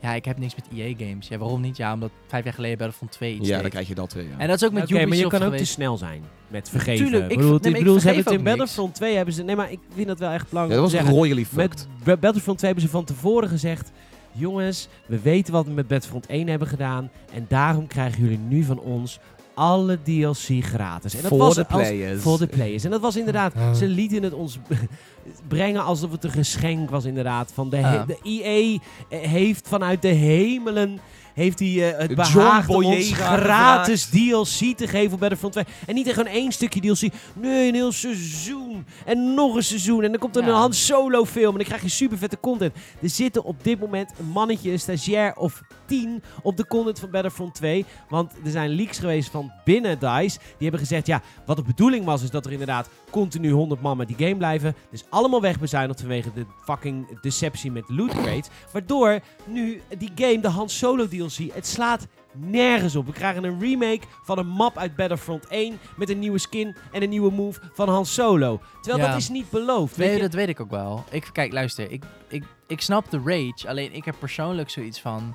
ja, ik heb niks met EA games. Ja, waarom niet? Ja, omdat vijf jaar geleden Battlefront 2 iets Ja, deed. dan krijg je dat weer. Ja. En dat is ook met Oké, maar je Ubisoft kan ook te snel zijn met vergeven. Tuurlijk, ik- bedoel, nee, ik ik bedoel ze hebben het in. Battlefront 2 hebben ze... Nee, maar ik vind dat wel echt Ja, belangrijk dat om was te zeggen. royally fucked. Met Ba- Battlefront 2 hebben ze van tevoren gezegd... Jongens, we weten wat we met Battlefront 1 hebben gedaan. En daarom krijgen jullie nu van ons alle DLC gratis. En dat Voor was de als- players. voor de players. En dat was inderdaad... Ze lieten het ons brengen alsof het een geschenk was inderdaad. Van de, Ah. de EA heeft vanuit de hemelen... Heeft hij eh, het behaagd om ons gratis DLC te geven op Battlefront 2. En niet gewoon één stukje DLC. Nee, een heel seizoen. En nog een seizoen. En dan komt er Ja. een Han Solo film. En dan krijg je super vette content. Er zitten op dit moment een mannetje, een stagiair of tien op de content van Battlefront 2. Want er zijn leaks geweest van binnen DICE. Die hebben gezegd, ja, wat de bedoeling was, is dat er inderdaad continu 100 man met die game blijven. Dus allemaal wegbezuinigd vanwege de fucking deceptie met loot crates. Waardoor nu die game, de Han Solo DLC, het slaat nergens op. We krijgen een remake van een map uit Battlefront 1 met een nieuwe skin en een nieuwe move van Han Solo. Terwijl Ja. dat is niet beloofd. weet Nee, je? dat weet ik ook wel. Ik, kijk, luister, ik, ik, ik snap de rage. Alleen ik heb persoonlijk zoiets van.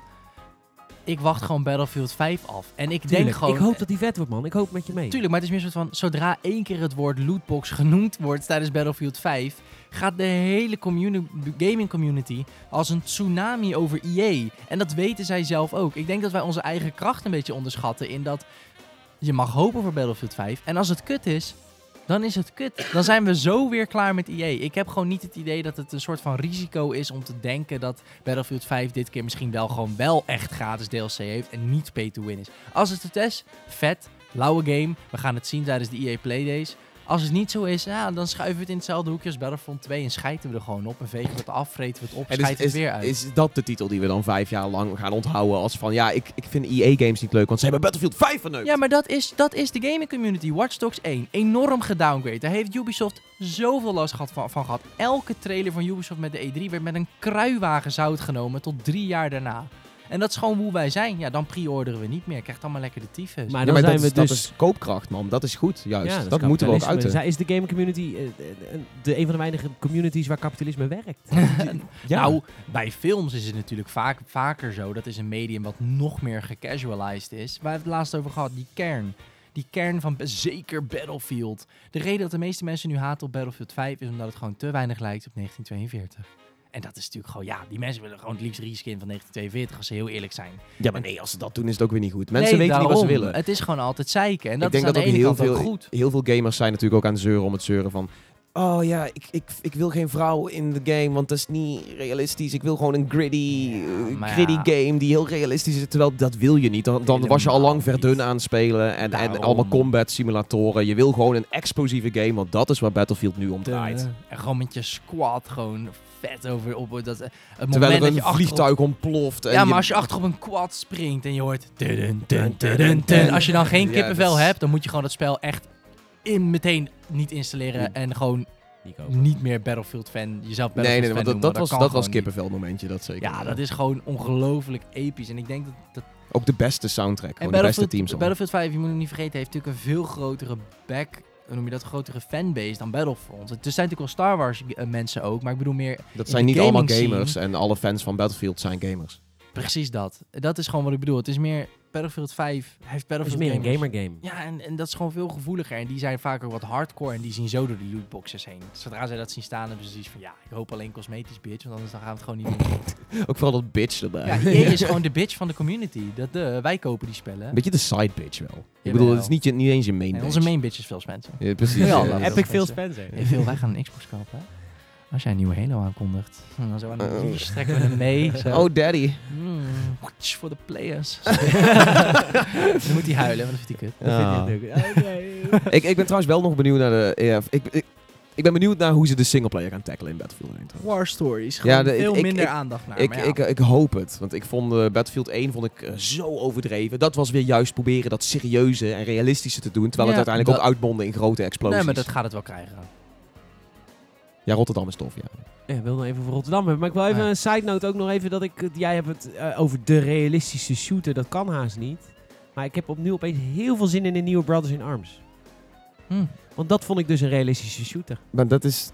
Ik wacht gewoon Battlefield 5 af. En ik denk gewoon. ik hoop dat die vet wordt, man. Ik hoop met je mee. Tuurlijk, maar het is meer soort van. Zodra één keer het woord lootbox genoemd wordt tijdens Battlefield 5. gaat de hele communi- gaming community als een tsunami over EA. En dat weten zij zelf ook. Ik denk dat wij onze eigen kracht een beetje onderschatten. In dat je mag hopen voor Battlefield 5. En als het kut is, dan is het kut. Dan zijn we zo weer klaar met EA. Ik heb gewoon niet het idee dat het een soort van risico is om te denken dat Battlefield 5 dit keer misschien wel gewoon wel echt gratis DLC heeft en niet pay to win is. Als het het is, vet, lauwe game. We gaan het zien tijdens de EA Playdays. Als het niet zo is, ja, dan schuiven we het in hetzelfde hoekje als Battlefront 2 en schijten we er gewoon op. En vegen we het af, vreten we het op, En is, we het weer uit. is dat de titel die we dan vijf jaar lang gaan onthouden als van ja, ik, ik vind EA-games niet leuk, want ze hebben Battlefield 5 verneukt. Ja, maar dat is, dat is de gaming community. Watch Dogs 1, enorm gedowngrade. Daar heeft Ubisoft zoveel last gehad van, van gehad. Elke trailer van Ubisoft met de E3 werd met een kruiwagen zout genomen tot drie jaar daarna. En dat is gewoon hoe wij zijn. Ja, dan pre-orderen we niet meer. Krijgt allemaal lekker de tyfus. Maar Ja, dan maar zijn dat, is, we dus... dat is koopkracht, man. Dat is goed, juist. Ja, dat is moeten we ook uiten. Zij is de gaming community eh, eh, de, een van de weinige communities waar kapitalisme werkt. Ja. Nou, bij films is het natuurlijk vaak, vaker zo. Dat is een medium wat nog meer gecasualized is. Waar we het laatst over gehad, die kern. Die kern van zeker Battlefield. De reden dat de meeste mensen nu haten op Battlefield 5 is omdat het gewoon te weinig lijkt op 1942. En dat is natuurlijk gewoon, ja, die mensen willen gewoon het liefst reskin van 1942 als ze heel eerlijk zijn. ja, maar nee, als ze dat doen is het ook weer niet goed. Mensen Nee, weten niet wat ze willen. Het is gewoon altijd zeiken. En dat ik denk is dat ook heel veel, goed. heel veel gamers zijn natuurlijk ook aan het zeuren om het zeuren van... Oh ja, ik, ik, ik wil geen vrouw in de game, want dat is niet realistisch. Ik wil gewoon een gritty, eh, gritty ja. game die heel realistisch is. Terwijl dat wil je niet. Dan, dan was je al lang verdun aan het spelen. En, en allemaal combat simulatoren. Je wil gewoon een explosieve game, want dat is waar Battlefield nu om draait. De- en gewoon met je squad gewoon vet over op dat het Terwijl moment er dat een vliegtuig ontploft. En Ja, maar als je achter op een quad springt en je hoort... tudun, tudun, tudun. Als je dan geen kippenvel hebt, dan moet je gewoon dat spel echt in, meteen niet installeren. En gewoon niet meer Battlefield-fan, jezelf Nee, nee, Battlefield-fan want dat, noemen, dat was, dat was kippenvel momentje, dat zeker. Ja, dat is gewoon ongelooflijk episch. En ik denk dat... dat Ook de beste soundtrack, en de beste Battlefield, teams. Battlefield 5, je moet het niet vergeten, heeft natuurlijk een veel grotere back... Hoe noem je dat? grotere fanbase dan Battlefront. Er zijn natuurlijk al Star Wars eh, mensen ook, maar ik bedoel meer Dat zijn niet allemaal scene- gamers en alle fans van Battlefield zijn gamers. Precies dat. Dat is gewoon wat ik bedoel. Het is meer Battlefield 5 heeft Het is Battlefield meer een gamer game. Ja, en, en dat is gewoon veel gevoeliger. En die zijn vaak ook wat hardcore en die zien zo door die lootboxes heen. Zodra zij dat zien staan, hebben ze zoiets van... Ja, ik hoop alleen cosmetisch, bitch, want anders dan gaan we het gewoon niet doen. Ook vooral dat bitch erbij. ja, EA is gewoon de bitch van de community. Dat, de, wij kopen die spellen. Een beetje de side bitch wel. Ik bedoel, het is niet, je, niet eens je main Nee, bitch. onze main bitch is veel Spencer. Ja, precies. Ja, Epic Phil mensen. Spencer. Hey Phil, wij gaan een Xbox kopen? Als jij een nieuwe Halo aankondigt, dan zo aan de Uh. leash trekken we hem mee. Zo. Oh, daddy. Mm, watch for the players. dan moet hij huilen, want dat vindt hij kut. Dat vind Ja. ik ik, ik ben trouwens wel nog benieuwd naar de... ja, ik, ik, Ik ben benieuwd naar hoe ze de singleplayer gaan tackelen in Battlefield 1. trouwens. War Stories. Ja, de- veel ik- minder ik- aandacht naar. Ik, ja. ik, ik hoop het. Want ik vond eh, Battlefield 1 vond ik, eh, zo overdreven. Dat was weer juist proberen dat serieuze en realistische te doen. Terwijl Ja, het uiteindelijk dat- ook uitmondde in grote explosies. nee, maar dat gaat het wel krijgen. Ja, Rotterdam is tof, ja. Ja, ik wil nog even voor Rotterdam hebben. Maar ik wil even Ja. een side note ook nog even dat ik... Jij hebt het eh, over de realistische shooter. Dat kan haast niet. Maar ik heb opnieuw opeens heel veel zin in een nieuwe Brothers in Arms. Hm. Want dat vond ik dus een realistische shooter. Maar dat is...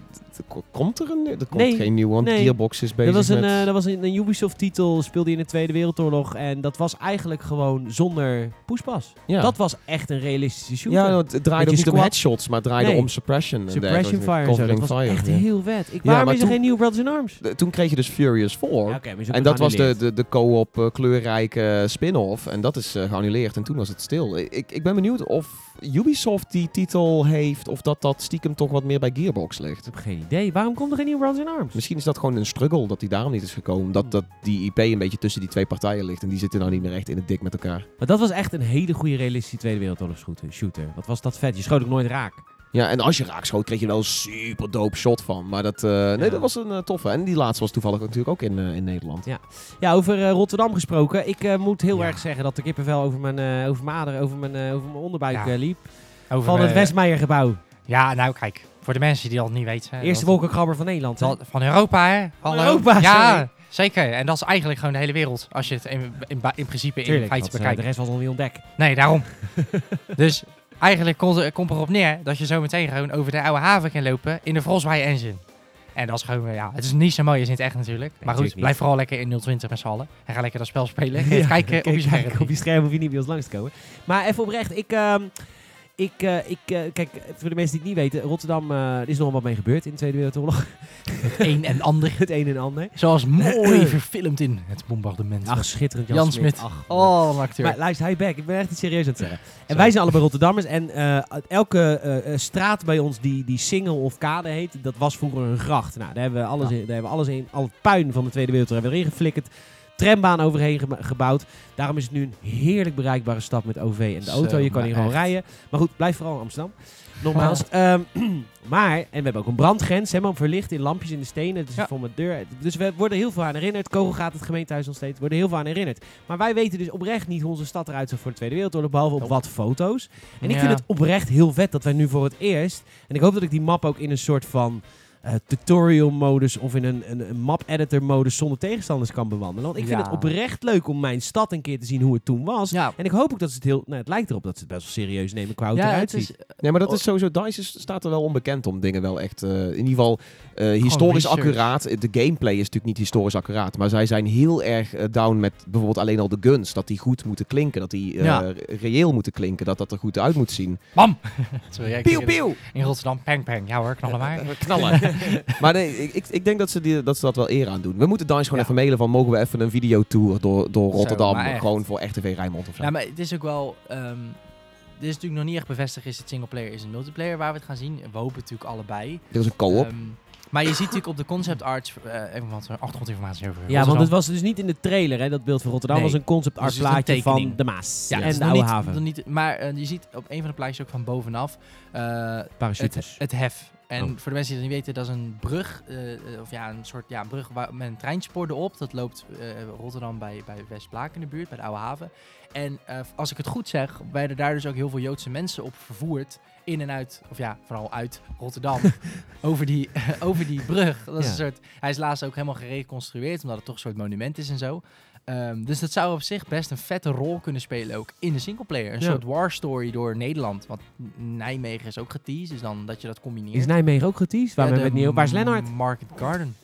Komt er een... Er komt Nee, geen nieuw, want nee. Gearbox is bezig Dat was een, met... eh, dat was een, een Ubisoft-titel, speelde in de Tweede Wereldoorlog. En dat was eigenlijk gewoon zonder poespas. ja. Dat was echt een realistische shooter. ja, het draaide niet om headshots, maar het draaide Nee. om suppression. en Suppression. Fire en zo. Dat was fire, echt ja. heel vet. Ik, waarom maar is er toen- geen nieuwe Brothers in Arms? Toen kreeg je dus Furious 4. Ja, oké, maar is ook En dat was de, de, de co-op eh, kleurrijke spin-off. En dat is eh, geannuleerd. En toen was het stil. Ik, ik ben benieuwd of Ubisoft die titel heeft. Of dat dat stiekem toch wat meer bij Gearbox ligt. Ik heb geen idee. Waarom komt er geen nieuwe Brothers in Arms? Misschien is dat gewoon een struggle dat die daarom niet is gekomen. Dat, dat die IP een beetje tussen die twee partijen ligt. En die zitten nou niet meer echt in het dik met elkaar. Maar dat was echt een hele goede realistische Tweede Wereldoorlog shooter-. Wat was dat vet. Je schoot ook nooit raak. Ja, en als je raak schoot, kreeg je wel een super dope shot van. Maar dat, eh, nee, Ja. dat was een eh, toffe. En die laatste was toevallig natuurlijk ook in, eh, in Nederland. Ja. Ja, over eh, Rotterdam gesproken. Ik eh, moet heel Ja. erg zeggen dat de kippenvel over mijn, eh over mijn aderen, over mijn, eh, over mijn onderbuik Ja. eh, liep. Over, Van het Westmeijergebouw. Ja, nou kijk, voor de mensen die dat niet weten. Eerste dat- wolkenkrabber van Nederland. hè? dat- Van Europa, hè? Hallo. Europa, Ja, sorry. zeker. En dat is eigenlijk gewoon de hele wereld. Als je het in, in, ba- in principe in Tuurlijk, feite want, eh, bekijkt. de rest was nog niet ontdekt. Nee, daarom. dus eigenlijk komt het komt erop neer dat je zo meteen gewoon over de oude haven kan lopen in de Frostbite engine. En dat is gewoon, eh, ja, het is niet zo mooi als in het echt natuurlijk. maar goed, natuurlijk niet. blijf vooral lekker in 020 met z'n allen. En ga lekker dat spel spelen. Ga kijken op je Kijk, scherm. kijk, op je scherm hoef je niet bij ons langs te komen. Maar even oprecht, ik... ehm, ik, eh, ik eh, kijk, voor de mensen die het niet weten, Rotterdam, er is nog wat mee gebeurd in de Tweede Wereldoorlog. Een en ander. het een en ander. Zoals mooi verfilmd in het bombardement. Ach, schitterend Jan, Jan Smit. Ach, oh, een acteur. Maar luister, hij back. Ik ben echt iets serieus aan het zeggen. En Sorry. wij zijn allebei Rotterdammers. En elke straat bij ons die, die Singel of Kade heet, dat was vroeger een gracht. Nou, daar hebben we alles, Ja. in, daar hebben we alles in. Al het puin van de Tweede Wereldoorlog hebben we erin geflikkerd. Trambaan overheen ge- gebouwd. Daarom is het nu een heerlijk bereikbare stad met OV en de Zo, auto. Je kan hier gewoon rijden. Maar goed, blijf vooral in Amsterdam. Nogmaals. Ehm, maar, en we hebben ook een brandgrens, helemaal verlicht in lampjes in de stenen. Het is Ja. voor mijn deur. Dus we worden heel veel aan herinnerd. Kogel gaat het gemeentehuis nog steeds. We worden heel veel aan herinnerd. Maar wij weten dus oprecht niet hoe onze stad eruit zag voor de Tweede Wereldoorlog, behalve op wat foto's. En ik Ja. vind het oprecht heel vet dat wij nu voor het eerst, en ik hoop dat ik die map ook in een soort van eh, tutorial modus of in een, een, een map editor modus zonder tegenstanders kan bewandelen. Want ik vind Ja. het oprecht leuk om mijn stad een keer te zien hoe het toen was. Ja, En ik hoop ook dat ze het heel, nou het lijkt erop dat ze het best wel serieus nemen qua hoe het ja eruit ziet. is, Nee, maar dat is sowieso... DICE staat er wel onbekend om dingen wel echt... eh, in ieder geval eh, historisch accuraat. De gameplay is natuurlijk niet historisch accuraat. Maar zij zijn heel erg eh, down met bijvoorbeeld alleen al de guns. Dat die goed moeten klinken. Dat die eh, Ja. reëel moeten klinken. Dat dat er goed uit moet zien. Bam! Pieuw, pieuw! In Rotterdam, pang, pang. Ja hoor, knallen maar. Eh, knallen. maar nee, ik, ik, ik denk dat ze, die, dat ze dat wel eer aan doen. We moeten DICE gewoon Ja. even mailen van... Mogen we even een videotour door, door Rotterdam? gewoon voor RTV Rijnmond of zo. Ja, maar het is ook wel. ehm dit is natuurlijk nog niet echt bevestigd. Is het singleplayer, is het multiplayer waar we het gaan zien? We hopen natuurlijk allebei. Er is een co-op. Ehm, maar je ziet natuurlijk op de concept arts eh, even wat achtergrondinformatie over. Ja, want het was dus niet in de trailer, hè, dat beeld van Rotterdam. Nee. was een concept art Dus een plaatje van de Maas Ja, en de oude niet, haven. niet, maar eh, je ziet op een van de plaatjes ook van bovenaf eh, het, Parachutes. het hef. En Oh. voor de mensen die het niet weten, dat is een brug, eh, eh, of ja, een soort ja, brug waar, met een treinspoor erop. Dat loopt eh, Rotterdam bij, bij Westplaak in de buurt, bij de oude haven. En als ik het goed zeg, werden daar dus ook heel veel Joodse mensen op vervoerd. In en uit, of ja, vooral uit Rotterdam. over, die, over die brug. Dat is Ja. een soort, hij is laatst ook helemaal gereconstrueerd, omdat het toch een soort monument is en zo. Ehm, dus dat zou op zich best een vette rol kunnen spelen ook in de singleplayer. Een Ja. soort war story door Nederland. Want Nijmegen is ook geteased, dus dan dat je dat combineert. Is Nijmegen ook geteased? Waarom Ja, het niet over? Waar is Lennart? Market Garden,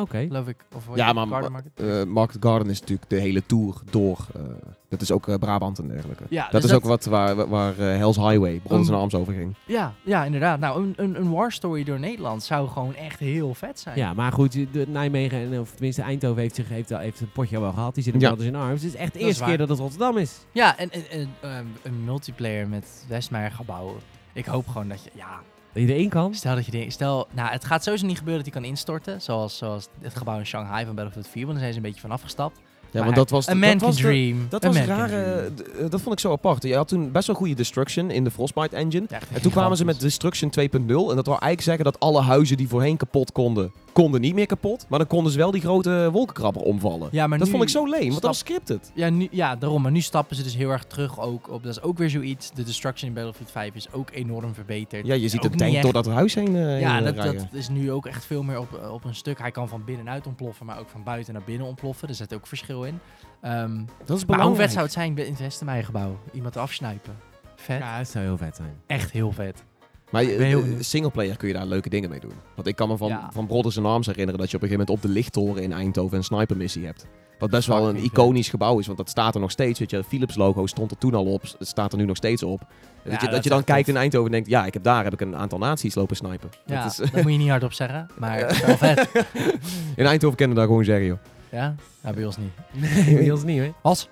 Oké. geloof ik. Of hoe Ja, maar? Garden Market. eh, Market Garden is natuurlijk de hele tour door. eh, dat is ook eh, Brabant en dergelijke. Ja, Dat dus is ook wat waar, waar eh, Hells Highway, Brothers Um, en Arms over ging. Ja, ja, inderdaad. Nou, een, een, een war story door Nederland zou gewoon echt heel vet zijn. Ja, maar goed, de Nijmegen, en, of tenminste Eindhoven heeft, zich, heeft, al- heeft een potje al wel gehad. Die zit in Ja. Brothers in Arms. Het is echt de Dat eerste keer dat het Rotterdam is. Ja, en, en, en, ehm, een multiplayer met Westmeijer gebouwen. Ik hoop gewoon dat je, ja, Dat je erin kan. Stel dat je denkt, stel, nou, het gaat sowieso niet gebeuren dat hij kan instorten, zoals, zoals het gebouw in Shanghai van Battlefield 4, want daar zijn ze een beetje van afgestapt. Ja, want dat was, A dat man can was de- dream. Dat was dream. eh, dat vond ik zo apart. Je had toen best wel goede destruction in de Frostbite engine. En toen kwamen ze met. Destruction 2.0. En dat wil eigenlijk zeggen dat alle huizen die voorheen kapot konden, konden niet meer kapot. Maar dan konden ze wel die grote wolkenkrabber omvallen. Ja, maar dat nu vond ik zo leem, want dat was scripted. Ja, nu, ja, daarom. Maar nu stappen ze dus heel erg terug ook op. Dat is ook weer zoiets. De destruction in Battlefield 5 is ook enorm verbeterd. Ja, je ziet de niet tank echt- door dat huis heen, eh, Ja, heen, dat, eh, rijden. dat is nu ook echt veel meer op, op een stuk. Hij kan van binnenuit ontploffen, maar ook van buiten naar binnen ontploffen. Er zit ook verschil in. Ehm, dat is maar hoe belangrijk. vet zou het zijn in het Westenmeijergebouw? Iemand afsnijpen. Vet. Ja, dat zou heel vet zijn. Echt heel vet. Maar heel uh, benieuwd. singleplayer kun je daar leuke dingen mee doen. Want ik kan me van, Ja. van Brothers in Arms herinneren dat je op een gegeven moment op de lichttoren in Eindhoven een snipermissie hebt. Wat best wel een iconisch gebouw is, want dat staat er nog steeds. Weet je, Philips logo stond er toen al op, het staat er nu nog steeds op. dat je, dat je dan kijkt in Eindhoven en denkt, ja, ik heb daar heb ik een aantal nazi's lopen snipen. Ja, Dat is, dat moet je niet hardop zeggen. Maar het is wel vet. in Eindhoven kunnen we daar gewoon zeggen, joh. Ja? ja, bij ons niet. Nee, bij ons niet hoor. Als?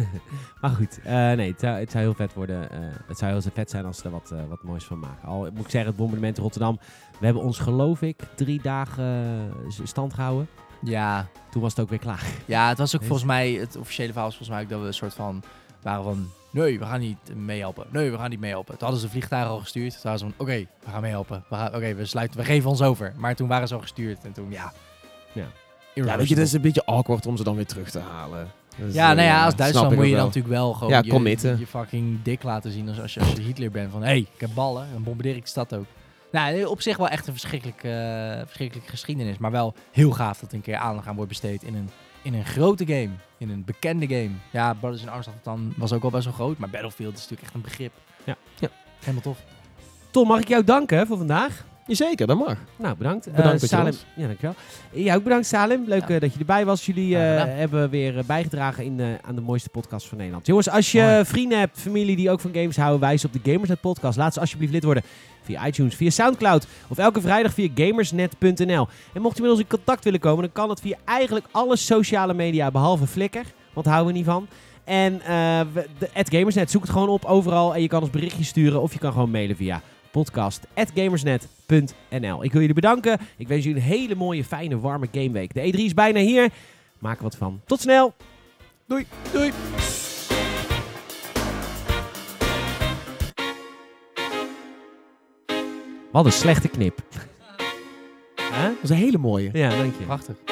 Maar goed, eh, nee, het zou, het zou heel vet worden. eh, het zou heel vet zijn als ze er wat, eh, wat moois van maken. Al moet ik zeggen, het bombardement in Rotterdam. We hebben ons, geloof ik, drie dagen stand gehouden. Ja. Toen was het ook weer klaar. ja, het was ook volgens mij, het officiële verhaal was volgens mij ook dat we een soort van waren van, nee, we gaan niet meehelpen. Nee, we gaan niet meehelpen. Toen hadden ze vliegtuigen al gestuurd. Toen waren ze van, oké, we gaan meehelpen. We gaan- Oké, we sluiten, we geven ons over. Maar toen waren ze al gestuurd en toen, ja. Ja. Ja, weet je, dat is een beetje awkward om ze dan weer terug te halen. Dus, Ja, eh, nou ja, als snap Duitsland moet je dan natuurlijk wel gewoon Ja, je, fucking dik laten zien als, als, je, als je Hitler bent. Van, hé, hey, ik heb ballen, dan bombardeer ik de stad ook. Nou, op zich wel echt een verschrikkelijke, eh, verschrikkelijke geschiedenis. Maar wel heel gaaf dat een keer aandacht aan wordt besteed in een, in een grote game. In een bekende game. Ja, Brothers in Arms dan, was ook al best wel groot. Maar Battlefield is natuurlijk echt een begrip. Ja. Ja. Helemaal tof. Tom, mag ik jou danken voor vandaag? Jazeker, dat mag. Nou, bedankt. Bedankt Eh, dat je Salim. was. Ja, dankjewel. Ja, ook bedankt Salim. Leuk Ja. eh, dat je erbij was. Jullie eh, gedaan. hebben weer eh, bijgedragen in, eh, aan de mooiste podcast van Nederland. Jongens, als je Mooi. vrienden hebt, familie die ook van games houden, wijs op de Gamersnet podcast. Laat ze alsjeblieft lid worden via iTunes, via Soundcloud of elke vrijdag via gamersnet.nl. En mocht je met ons in contact willen komen, dan kan dat via eigenlijk alle sociale media behalve Flickr, want daar houden we niet van. En eh, we- de @gamersnet zoek het gewoon op overal en je kan ons berichtje sturen of je kan gewoon mailen via podcast@gamersnet.nl. Ik wil jullie bedanken. Ik wens jullie een hele mooie, fijne, warme gameweek. De E3 is bijna hier. Maak er wat van. Tot snel. Doei. Doei. Wat een slechte knip. Dat is een hele mooie. Ja, dank je. Prachtig.